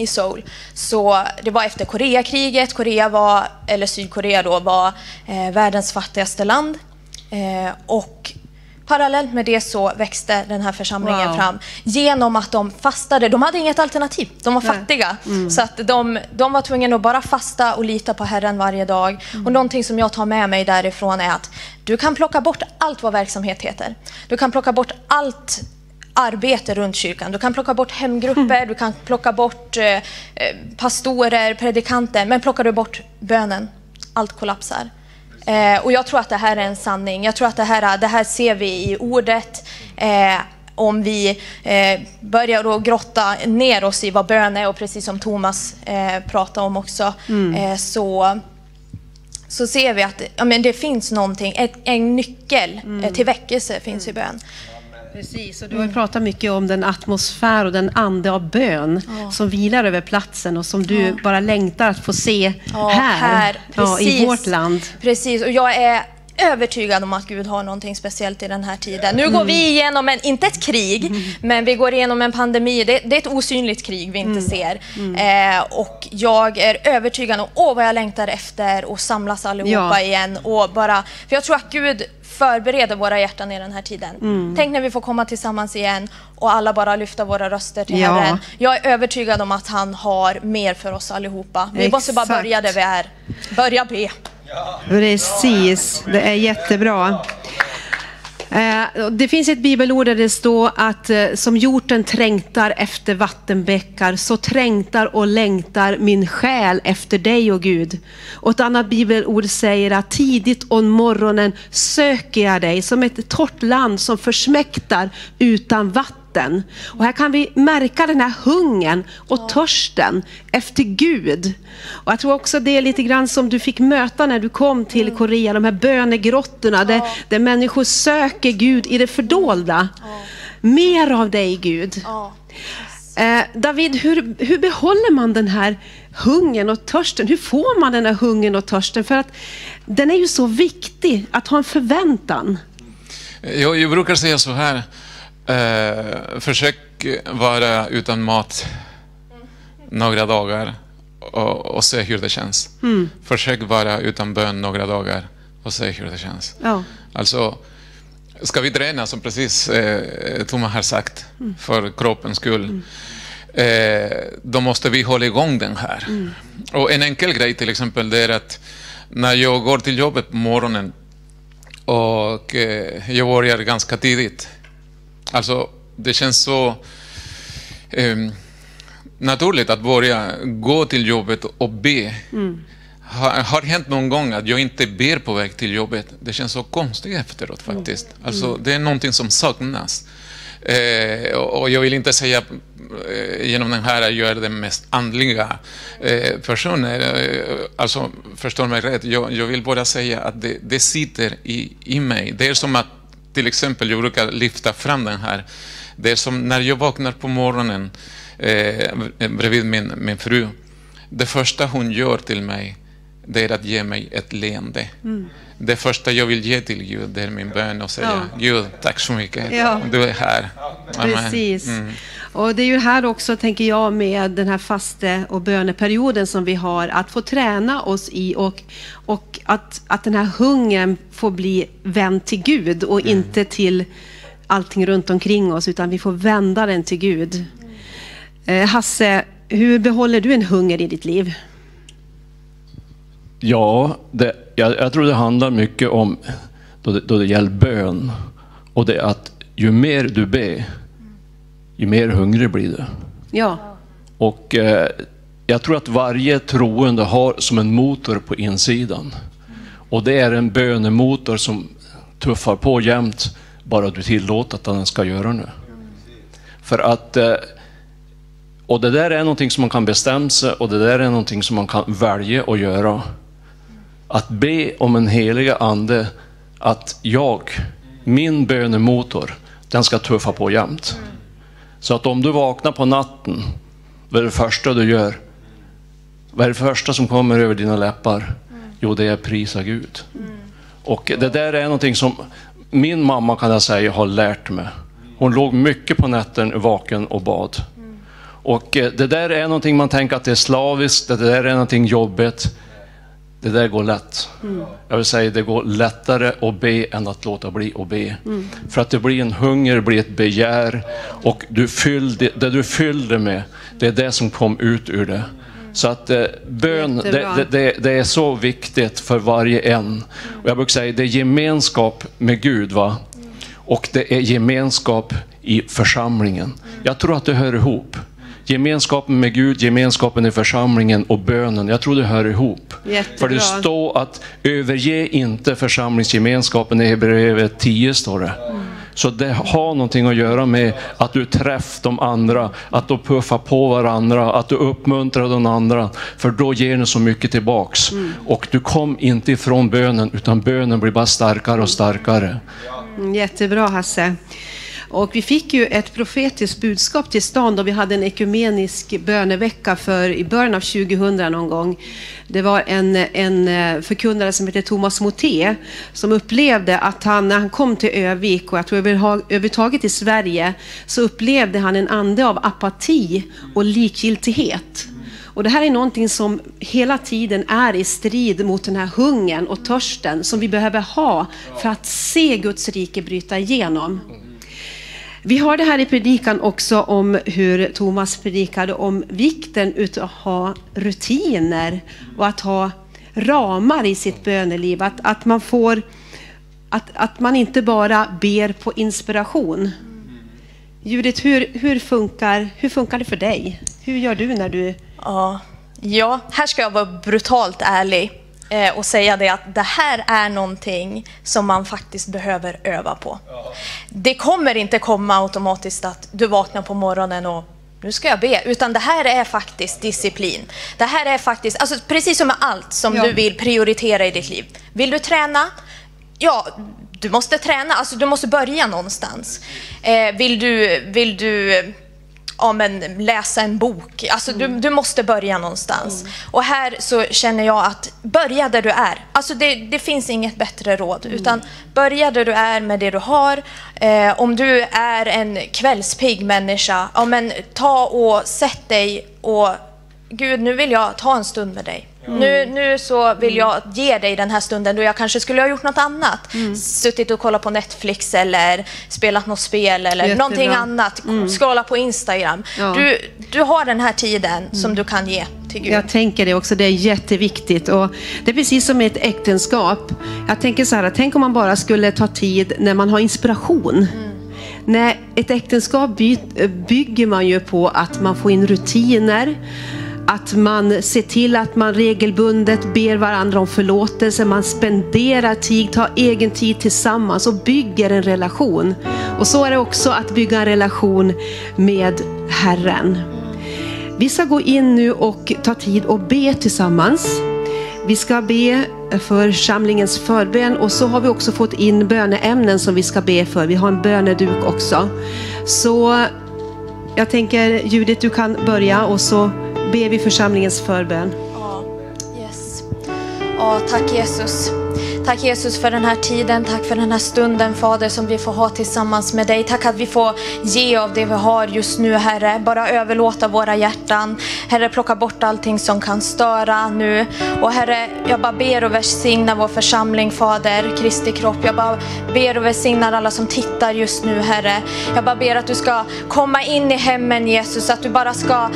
i Seoul. Så det var efter Koreakriget, Korea var, eller Sydkorea då, var eh, världens fattigaste land. Eh, och parallellt med det så växte den här församlingen Wow. fram genom att de fastade. De hade inget alternativ, de var Nej. fattiga. Så att de, de var tvungna att bara fasta och lita på Herren varje dag. Och någonting som jag tar med mig därifrån är att du kan plocka bort allt vad verksamhet heter. Du kan plocka bort allt arbete runt kyrkan. Du kan plocka bort hemgrupper, du kan plocka bort eh, eh, pastorer, predikanter, men plockar du bort bönen, allt kollapsar. Eh, och jag tror att det här är en sanning. Jag tror att det här, det här ser vi i ordet. Eh, om vi eh, börjar då grotta ner oss i vad bön är och precis som Thomas eh, pratade om också, eh, så så ser vi att ja, men det finns någonting, ett, en nyckel Mm. till väckelse finns i bön. Precis, och du har ju pratat mycket om den atmosfär och den ande av bön som vilar över platsen och som du bara längtar att få se Ja, här, ja, i vårt land. Precis, och jag är övertygad om att Gud har någonting speciellt i den här tiden. Nu Mm. går vi igenom, en, inte ett krig, men vi går igenom en pandemi. Det, det är ett osynligt krig vi inte Mm. ser. Eh, och jag är övertygad om, åh vad jag längtar efter att samlas allihopa Ja. igen. Och bara, för jag tror att Gud förbereder våra hjärtan i den här tiden. Mm. Tänk när vi får komma tillsammans igen och alla bara lyfta våra röster till Ja. Herren. Jag är övertygad om att han har mer för oss allihopa. Vi måste bara Exakt. börja där vi är. Börja be. Precis, det är jättebra. Eh, Det finns ett bibelord där det står att eh, som hjorten trängtar efter vattenbäckar så trängtar och längtar min själ efter dig och Gud. Och ett annat bibelord säger att tidigt om morgonen söker jag dig som ett torrt land som försmäktar utan vatten vatten. Och här kan vi märka den här hungern och törsten efter Gud. Och jag tror också det är lite grann som du fick möta när du kom till Korea, de här bönegrottorna där, där människor söker Gud i det fördolda. Mer av dig Gud. Eh, David, hur, hur behåller man den här hungern och törsten? Hur får man den här hungern och törsten? För att den är ju så viktig att ha en förväntan. Jag, jag brukar säga så här. Eh, försök vara utan mat några dagar och, och se hur det känns. Försök vara utan bön några dagar och se hur det känns. Ja. Alltså, ska vi träna, som precis eh, Thomas har sagt, för kroppens skull, eh, då måste vi hålla igång den här. Och en enkel grej till exempel, det är att när jag går till jobbet på morgonen och eh, jag börjar ganska tidigt. Alltså, det känns så ehm, naturligt att börja gå till jobbet och be. Har, har hänt någon gång att jag inte ber på väg till jobbet. Det känns så konstigt efteråt faktiskt. Alltså, det är någonting som saknas. Eh, och jag vill inte säga eh, genom den här att jag är den mest andliga eh, personen. Eh, alltså, förstår mig rätt. Jag, jag vill bara säga att det, det sitter i, i mig. Det är som att, till exempel, jag brukar lyfta fram den här. Det är som när jag vaknar på morgonen eh, bredvid min, min fru. Det första hon gör till mig, det är att ge mig ett leende. Det första jag vill ge till Gud, är min bön och säga Ja. Gud, tack så mycket. Ja. Du är här. Amen. Precis. Mm. Och det är ju här också, tänker jag, med den här faste och böneperioden som vi har, att få träna oss i och, och att, att den här hungern får bli vänd till Gud och inte till allting runt omkring oss, utan vi får vända den till Gud. Eh, Hasse, hur behåller du en hunger i ditt liv? Ja, det, jag, jag tror det handlar mycket om, då det, då det gäller bön, och det är att ju mer du ber, ju mer hungrig blir du. Ja, Och eh, jag tror att varje troende har som en motor på insidan. Och det är en bönemotor som tuffar på jämt, bara du tillåter att den ska göra det. För att, eh, och det där är någonting som man kan bestämma sig och det där är någonting som man kan välja att göra. Att be om en heliga ande, att jag, min bönemotor, den ska tuffa på jämt. Så att om du vaknar på natten, vad är det första du gör? Vad är det första som kommer över dina läppar? Jo, det är prisa Gud. Och det där är någonting som min mamma kan jag säga har lärt mig. Hon låg mycket på nätten vaken och bad. Och eh, det där är någonting man tänker att det är slaviskt, det där är någonting jobbigt. Det där går lätt. Jag vill säga det går lättare att be än att låta bli att be. För att det blir en hunger, det blir ett begär och du fyllde, det du fyllde med, det är det som kom ut ur det. Så att eh, bön, det, det, det är så viktigt för varje en. Och jag brukar säga det är gemenskap med Gud. va? Och det är gemenskap i församlingen. Jag tror att det hör ihop. Gemenskapen med Gud, gemenskapen i församlingen och bönen. Jag tror det hör ihop. Jättebra. För det står att överge inte församlingsgemenskapen i Hebreerbrevet 10 står det. Så det har någonting att göra med att du träffar de andra, att du puffar på varandra, att du uppmuntrar de andra. För då ger ni så mycket tillbaks. Och du kom inte ifrån bönen, utan bönen blir bara starkare och starkare. Mm, Jättebra Hasse. Och vi fick ju ett profetiskt budskap till stan då vi hade en ekumenisk bönevecka för i början av 2000 någon gång. Det var en, en eh, förkunnare som hette Thomas Moté som upplevde att han när han kom till Övik och jag tror överhuvudtaget i Sverige så upplevde han en ande av apati och likgiltighet. Och det här är någonting som hela tiden är i strid mot den här hungern och törsten som vi behöver ha för att se Guds rike bryta igenom. Vi har det här i predikan också om hur Thomas predikade om vikten utav att ha rutiner och att ha ramar i sitt böneliv. Att, att man får att, att man inte bara ber på inspiration. Judith, hur, hur, funkar, hur funkar det för dig? Hur gör du när du... Ja, ja, här ska jag vara brutalt ärlig eh, och säga det att det här är någonting som man faktiskt behöver öva på. Det kommer inte komma automatiskt att du vaknar på morgonen och nu ska jag be, utan det här är faktiskt disciplin. Det här är faktiskt, alltså precis som med allt som Ja. du vill prioritera i ditt liv. Vill du träna? Ja, du måste träna, alltså du måste börja någonstans. Eh, vill du, vill du ja, men läsa en bok. Alltså du, du måste börja någonstans. Och här så känner jag att börja där du är. Alltså det, det finns inget bättre råd. Utan börja där du är med det du har. Eh, om du är en kvällspigg människa, ja, men ta och sätt dig och Gud, nu vill jag ta en stund med dig. Nu, nu så vill jag ge dig den här stunden då jag kanske skulle ha gjort något annat. Suttit och kollat på Netflix eller spelat något spel eller Jättebra. någonting annat. Scrolla på Instagram. Ja. Du, du har den här tiden som du kan ge. Jag tänker det också, det är jätteviktigt. Och det är precis som i ett äktenskap. Jag tänker så här, tänk om man bara skulle ta tid när man har inspiration. Nej, ett äktenskap by- bygger man ju på att man får in rutiner, att man ser till att man regelbundet ber varandra om förlåtelse, man spenderar tid, tar egen tid tillsammans och bygger en relation. Och så är det också att bygga en relation med Herren. Vi ska gå in nu och ta tid och be tillsammans. Vi ska be för samlingens förbön och så har vi också fått in böneämnen som vi ska be för. Vi har en böneduk också. Så jag tänker Judith, du kan börja och så ber vi församlingens förbön. Ja, yes. ja, tack Jesus. Tack Jesus för den här tiden, tack för den här stunden Fader som vi får ha tillsammans med dig. Tack att vi får ge av det vi har just nu Herre. Bara överlåta våra hjärtan. Herre plocka bort allting som kan störa nu. Och Herre, jag bara ber och välsigna vår församling Fader, Kristi kropp. Jag bara ber och välsignar alla som tittar just nu Herre. Jag bara ber att du ska komma in i hemmen Jesus, att du bara ska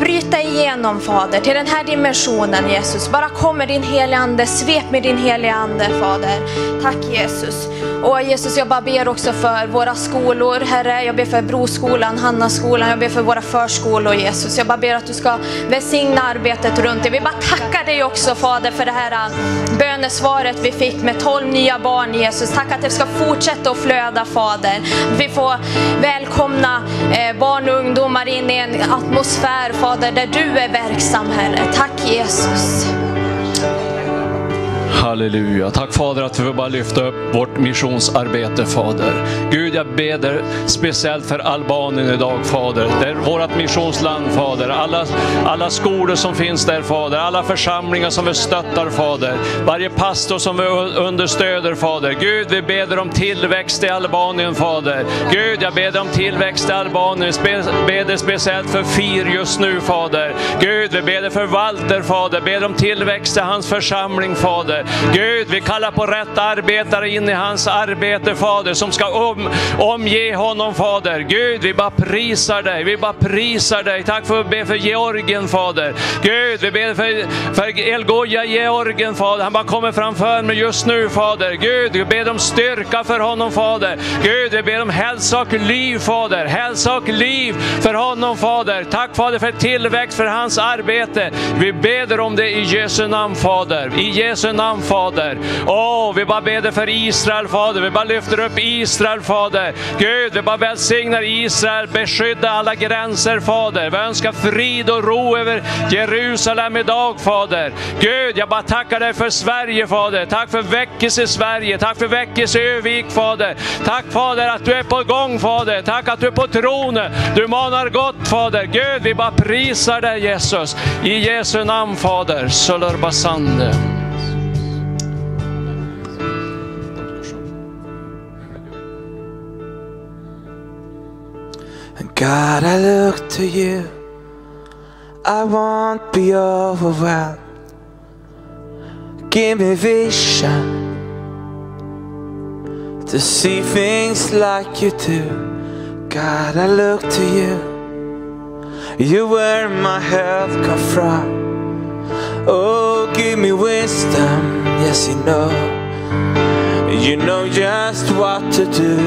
bryta igenom Fader till den här dimensionen Jesus. Bara kom med din heliga Ande, svep med din heliga Ande Fader. Tack Jesus. Och Jesus jag bara ber också för våra skolor Herre. Jag ber för Broskolan, Hannaskolan, jag ber för våra förskolor Jesus. Jag bara ber att du ska välsigna arbetet runt det. Vi bara tackar dig också Fader för det här äh, bönesvaret vi fick med 12 nya barn Jesus. Tack att det ska fortsätta att flöda Fader. Vi får välkomna äh, barn och ungdomar in i en atmosfär Fader där du är verksam Herre. Tack Jesus. Halleluja. Tack Fader att vi får bara lyfta upp vårt missionsarbete Fader. Gud jag ber speciellt för Albanien idag Fader. Det är vårt missionsland Fader. Alla, alla skolor som finns där Fader. Alla församlingar som vi stöttar Fader. Varje pastor som vi understöder Fader. Gud vi ber om tillväxt i Albanien Fader. Gud jag ber om tillväxt i Albanien. Spe, ber speciellt för FIR just nu Fader. Gud vi ber för Walter Fader. Ber om tillväxt i hans församling Fader. Gud vi kallar på rätt arbetare in i hans arbete Fader som ska om, omge honom Fader. Gud vi bara prisar dig. Vi bara prisar dig. Tack för att vi ber för Georgien Fader. Gud vi ber för, för Elgoja Georgien Fader. Han bara kommer framför mig just nu Fader. Gud vi ber om styrka för honom Fader. Gud vi ber om hälsa och liv Fader. Hälsa och liv för honom Fader. Tack Fader för tillväxt för hans arbete. Vi ber om det i Jesu namn Fader. I Jesu namn namn Fader. Åh, vi bara ber dig för Israel Fader. Vi bara lyfter upp Israel Fader. Gud, vi bara välsignar Israel, beskydda alla gränser Fader. Vi önskar frid och ro över Jerusalem idag Fader. Gud, jag bara tackar dig för Sverige Fader. Tack för väckelse i Sverige. Tack för väckelse i Övik Fader. Tack Fader att du är på gång Fader. Tack att du är på tronen. Du manar gott Fader. Gud, vi bara prisar dig Jesus. I Jesu namn Fader. Sölörbasande. God, I look to you. I won't be overwhelmed. Give me vision to see things like you do. God, I look to you. You where my help come from. Oh, give me wisdom. Yes, you know. You know just what to do,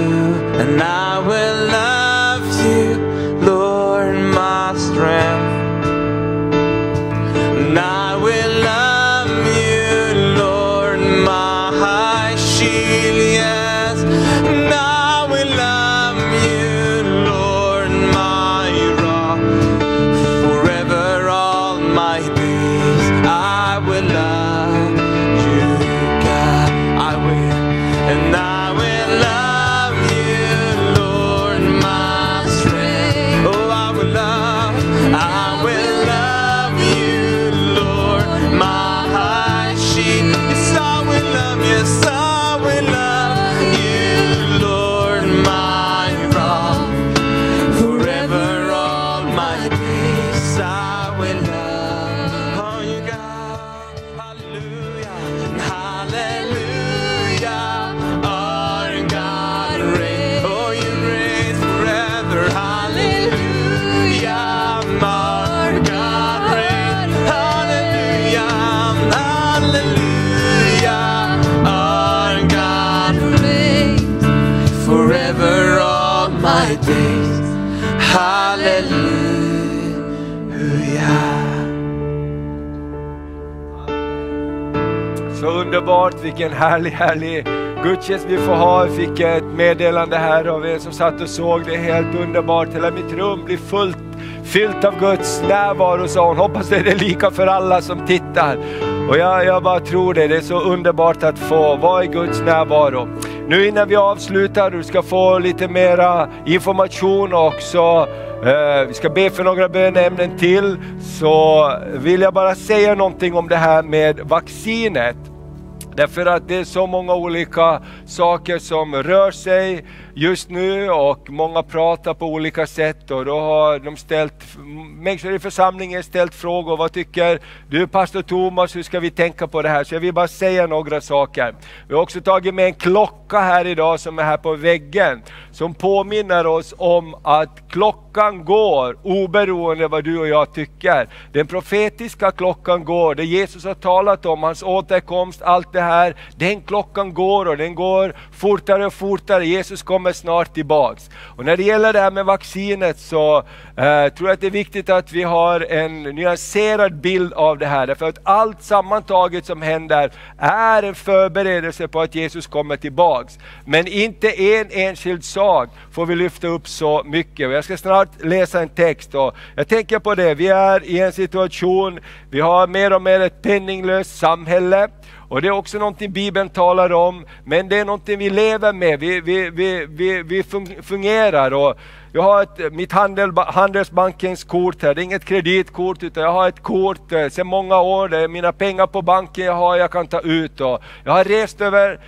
and I will love you, friend. Underbart, vilken härlig, härlig gudstjänst vi får ha. Jag fick ett meddelande här av er som satt och såg det. Helt underbart, hela mitt rum blir fullt, fyllt av Guds närvaro sa hon. Hoppas det är lika för alla som tittar. Och jag, jag bara tror det, det är så underbart att få vara i Guds närvaro. Nu innan vi avslutar, du ska få lite mera information också. Eh, vi ska be för några bönämnen till. Så vill jag bara säga någonting om det här med vaccinet. Därför att det är så många olika saker som rör sig just nu och många pratar på olika sätt och då har de ställt, människor i församlingen ställt frågor. Vad tycker du pastor Thomas, hur ska vi tänka på det här? Så jag vill bara säga några saker. Vi har också tagit med en klocka här idag som är här på väggen som påminner oss om att klockan går oberoende vad du och jag tycker. Den profetiska klockan går, det Jesus har talat om, hans återkomst, allt det här. Den klockan går och den går fortare och fortare. Jesus kommer snart tillbaks. Och när det gäller det här med vaccinet så eh, tror jag att det är viktigt att vi har en nyanserad bild av det här. Därför att allt sammantaget som händer är en förberedelse på att Jesus kommer tillbaks. Men inte en enskild sak får vi lyfta upp så mycket. Och jag ska snart läsa en text och jag tänker på det, vi är i en situation, vi har mer och mer ett penninglöst samhälle. Och det är också någonting Bibeln talar om, men det är någonting vi lever med, vi, vi, vi, vi, vi fungerar. Och jag har ett, mitt handel, Handelsbankens kort här, det är inget kreditkort utan jag har ett kort eh, sedan många år, det är mina pengar på banken jag har, jag kan ta ut. Och jag har rest över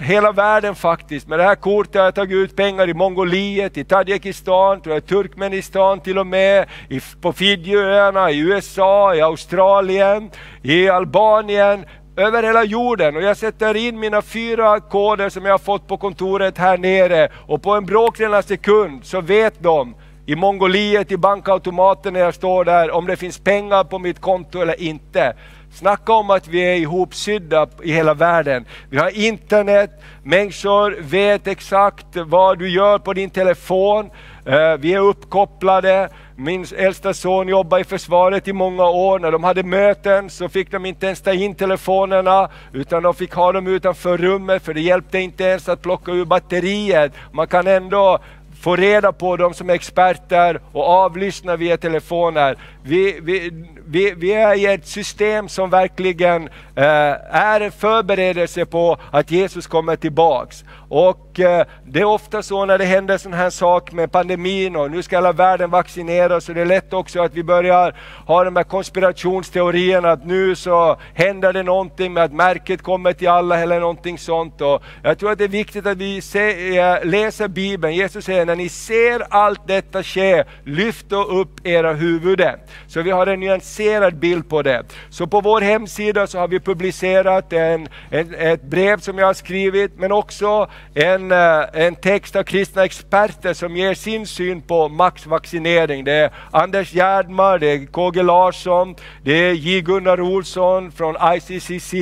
hela världen faktiskt. Med det här kortet har jag tagit ut pengar i Mongoliet, i Tadzjikistan, tror jag, Turkmenistan till och med, i, på Fidjiöarna, i USA, i Australien, i Albanien, över hela jorden. Och jag sätter in mina fyra koder som jag har fått på kontoret här nere och på en bråkdel av sekund så vet de i Mongoliet i bankautomaten när jag står där om det finns pengar på mitt konto eller inte. Snacka om att vi är ihopsydda i hela världen. Vi har internet, människor vet exakt vad du gör på din telefon. Eh, vi är uppkopplade. Min äldsta son jobbade i försvaret i många år. När de hade möten så fick de inte ens ta in telefonerna utan de fick ha dem utanför rummet för det hjälpte inte ens att plocka ur batteriet. Man kan ändå få reda på dem som är experter och avlyssna via telefoner. Vi, vi, vi, vi är i ett system som verkligen eh, är en förberedelse på att Jesus kommer tillbaks. Och eh, det är ofta så när det händer sån här sak med pandemin och nu ska hela världen vaccineras och det är lätt också att vi börjar ha de här konspirationsteorierna att nu så händer det någonting med att märket kommer till alla eller någonting sånt. Och jag tror att det är viktigt att vi se, eh, läser Bibeln. Jesus säger när ni ser allt detta ske, lyft då upp era huvuden. Så vi har en nyanserad bild på det. Så på vår hemsida så har vi publicerat en, en, ett brev som jag har skrivit men också en, eh, en text av kristna experter som ger sin syn på maxvaccinering. Det är Anders Gärdmar, det är KG Larsson, det är J Gunnar Olsson från ICCC.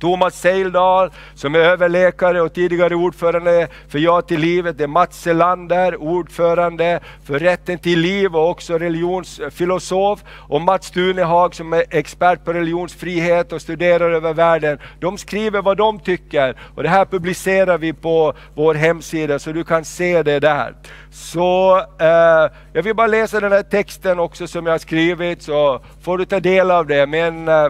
Thomas Seildal som är överläkare och tidigare ordförande för Ja till livet. Det är Mats Selander, ordförande för Rätten till liv och också religionsfilosof. Och Mats Tunehag som är expert på religionsfrihet och studerar över världen. De skriver vad de tycker och det här publicerar vi på vår hemsida så du kan se det där. Så eh, jag vill bara läsa den här texten också som jag har skrivit så får du ta del av det. Men eh,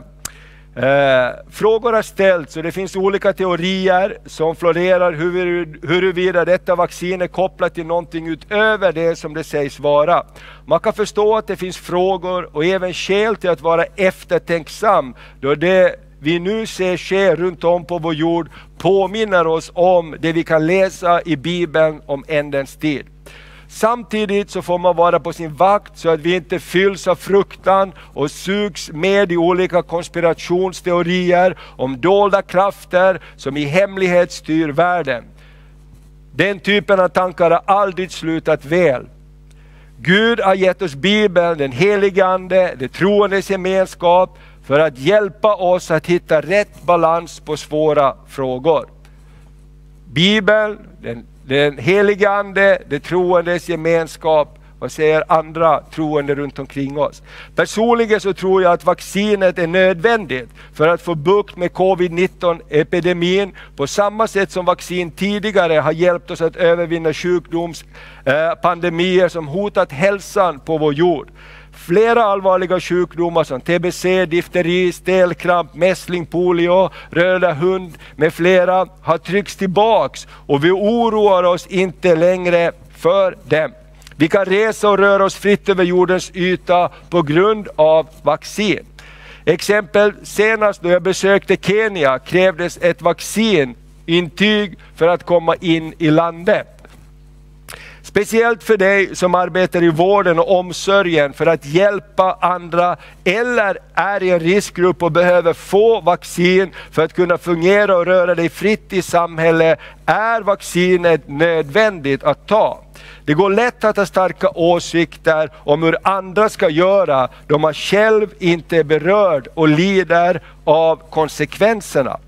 Eh, frågor har ställts och det finns olika teorier som florerar hur, huruvida detta vaccin är kopplat till någonting utöver det som det sägs vara. Man kan förstå att det finns frågor och även skäl till att vara eftertänksam då det vi nu ser ske runt om på vår jord påminner oss om det vi kan läsa i Bibeln om ändens tid. Samtidigt så får man vara på sin vakt så att vi inte fylls av fruktan och sugs med i olika konspirationsteorier om dolda krafter som i hemlighet styr världen. Den typen av tankar har aldrig slutat väl. Gud har gett oss Bibeln, den helige Ande, det troendes gemenskap för att hjälpa oss att hitta rätt balans på svåra frågor. Bibeln, den den helige Ande, det troendes gemenskap, vad säger andra troende runt omkring oss? Personligen så tror jag att vaccinet är nödvändigt för att få bukt med covid-19 epidemin på samma sätt som vaccin tidigare har hjälpt oss att övervinna sjukdomspandemier eh, som hotat hälsan på vår jord. Flera allvarliga sjukdomar som tbc, difteri, stelkramp, mässling, polio, röda hund med flera har tryckts tillbaks och vi oroar oss inte längre för dem. Vi kan resa och röra oss fritt över jordens yta på grund av vaccin. Exempel senast då jag besökte Kenya krävdes ett vaccinintyg för att komma in i landet. Speciellt för dig som arbetar i vården och omsorgen för att hjälpa andra eller är i en riskgrupp och behöver få vaccin för att kunna fungera och röra dig fritt i samhället är vaccinet nödvändigt att ta. Det går lätt att ha starka åsikter om hur andra ska göra då man själv inte är berörd och lider av konsekvenserna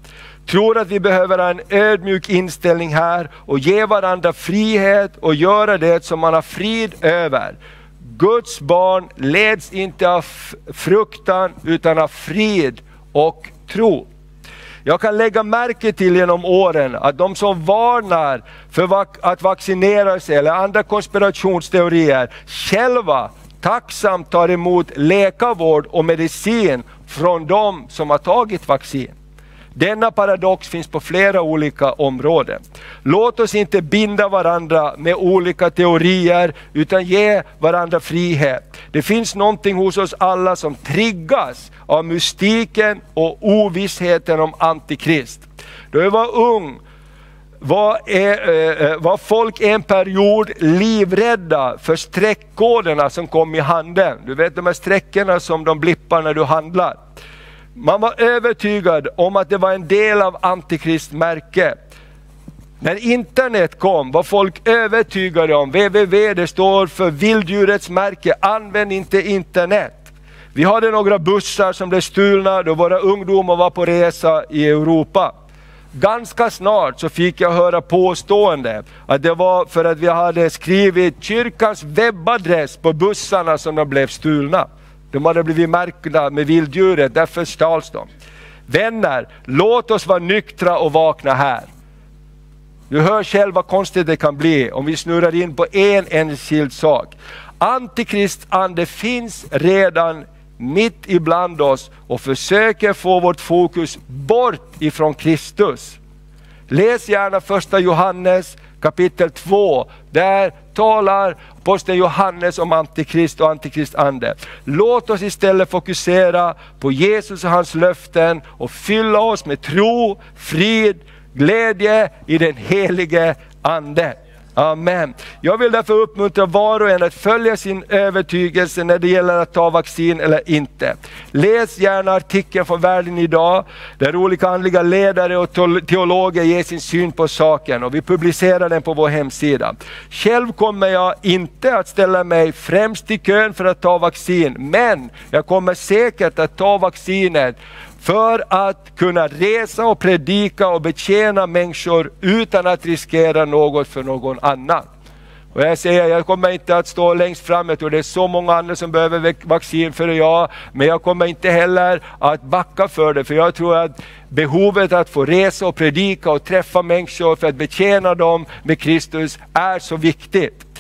tror att vi behöver ha en ödmjuk inställning här och ge varandra frihet och göra det som man har frid över. Guds barn leds inte av fruktan utan av frid och tro. Jag kan lägga märke till genom åren att de som varnar för att vaccinera sig eller andra konspirationsteorier själva tacksamt tar emot läkarvård och medicin från de som har tagit vaccin. Denna paradox finns på flera olika områden. Låt oss inte binda varandra med olika teorier utan ge varandra frihet. Det finns någonting hos oss alla som triggas av mystiken och ovissheten om Antikrist. Då jag var ung var, är, var folk en period livrädda för streckkoderna som kom i handeln. Du vet de här sträckorna som de blippar när du handlar. Man var övertygad om att det var en del av Antikrist märke. När internet kom var folk övertygade om, www det står för vilddjurets märke, använd inte internet. Vi hade några bussar som blev stulna då våra ungdomar var på resa i Europa. Ganska snart så fick jag höra påstående att det var för att vi hade skrivit kyrkans webbadress på bussarna som de blev stulna. De hade blivit märkta med vilddjuret, därför stals de. Vänner, låt oss vara nyktra och vakna här. Du hör själv vad konstigt det kan bli om vi snurrar in på en enskild sak. Antikristande finns redan mitt ibland oss och försöker få vårt fokus bort ifrån Kristus. Läs gärna första Johannes kapitel 2. Där talar aposteln Johannes om antikrist och antikristande. Låt oss istället fokusera på Jesus och hans löften och fylla oss med tro, frid, glädje i den helige Ande. Amen. Jag vill därför uppmuntra var och en att följa sin övertygelse när det gäller att ta vaccin eller inte. Läs gärna artikeln från Världen idag, där olika andliga ledare och teologer ger sin syn på saken och vi publicerar den på vår hemsida. Själv kommer jag inte att ställa mig främst i kön för att ta vaccin, men jag kommer säkert att ta vaccinet för att kunna resa och predika och betjäna människor utan att riskera något för någon annan. Och jag säger, jag kommer inte att stå längst fram, jag tror det är så många andra som behöver vaccin för jag, men jag kommer inte heller att backa för det, för jag tror att behovet att få resa och predika och träffa människor för att betjäna dem med Kristus är så viktigt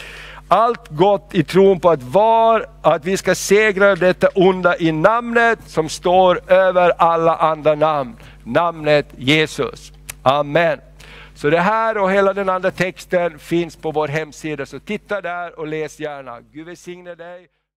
allt gott i tron på att, var, att vi ska segra detta onda i namnet som står över alla andra namn. Namnet Jesus. Amen. Så det här och hela den andra texten finns på vår hemsida, så titta där och läs gärna. Gud välsigne dig.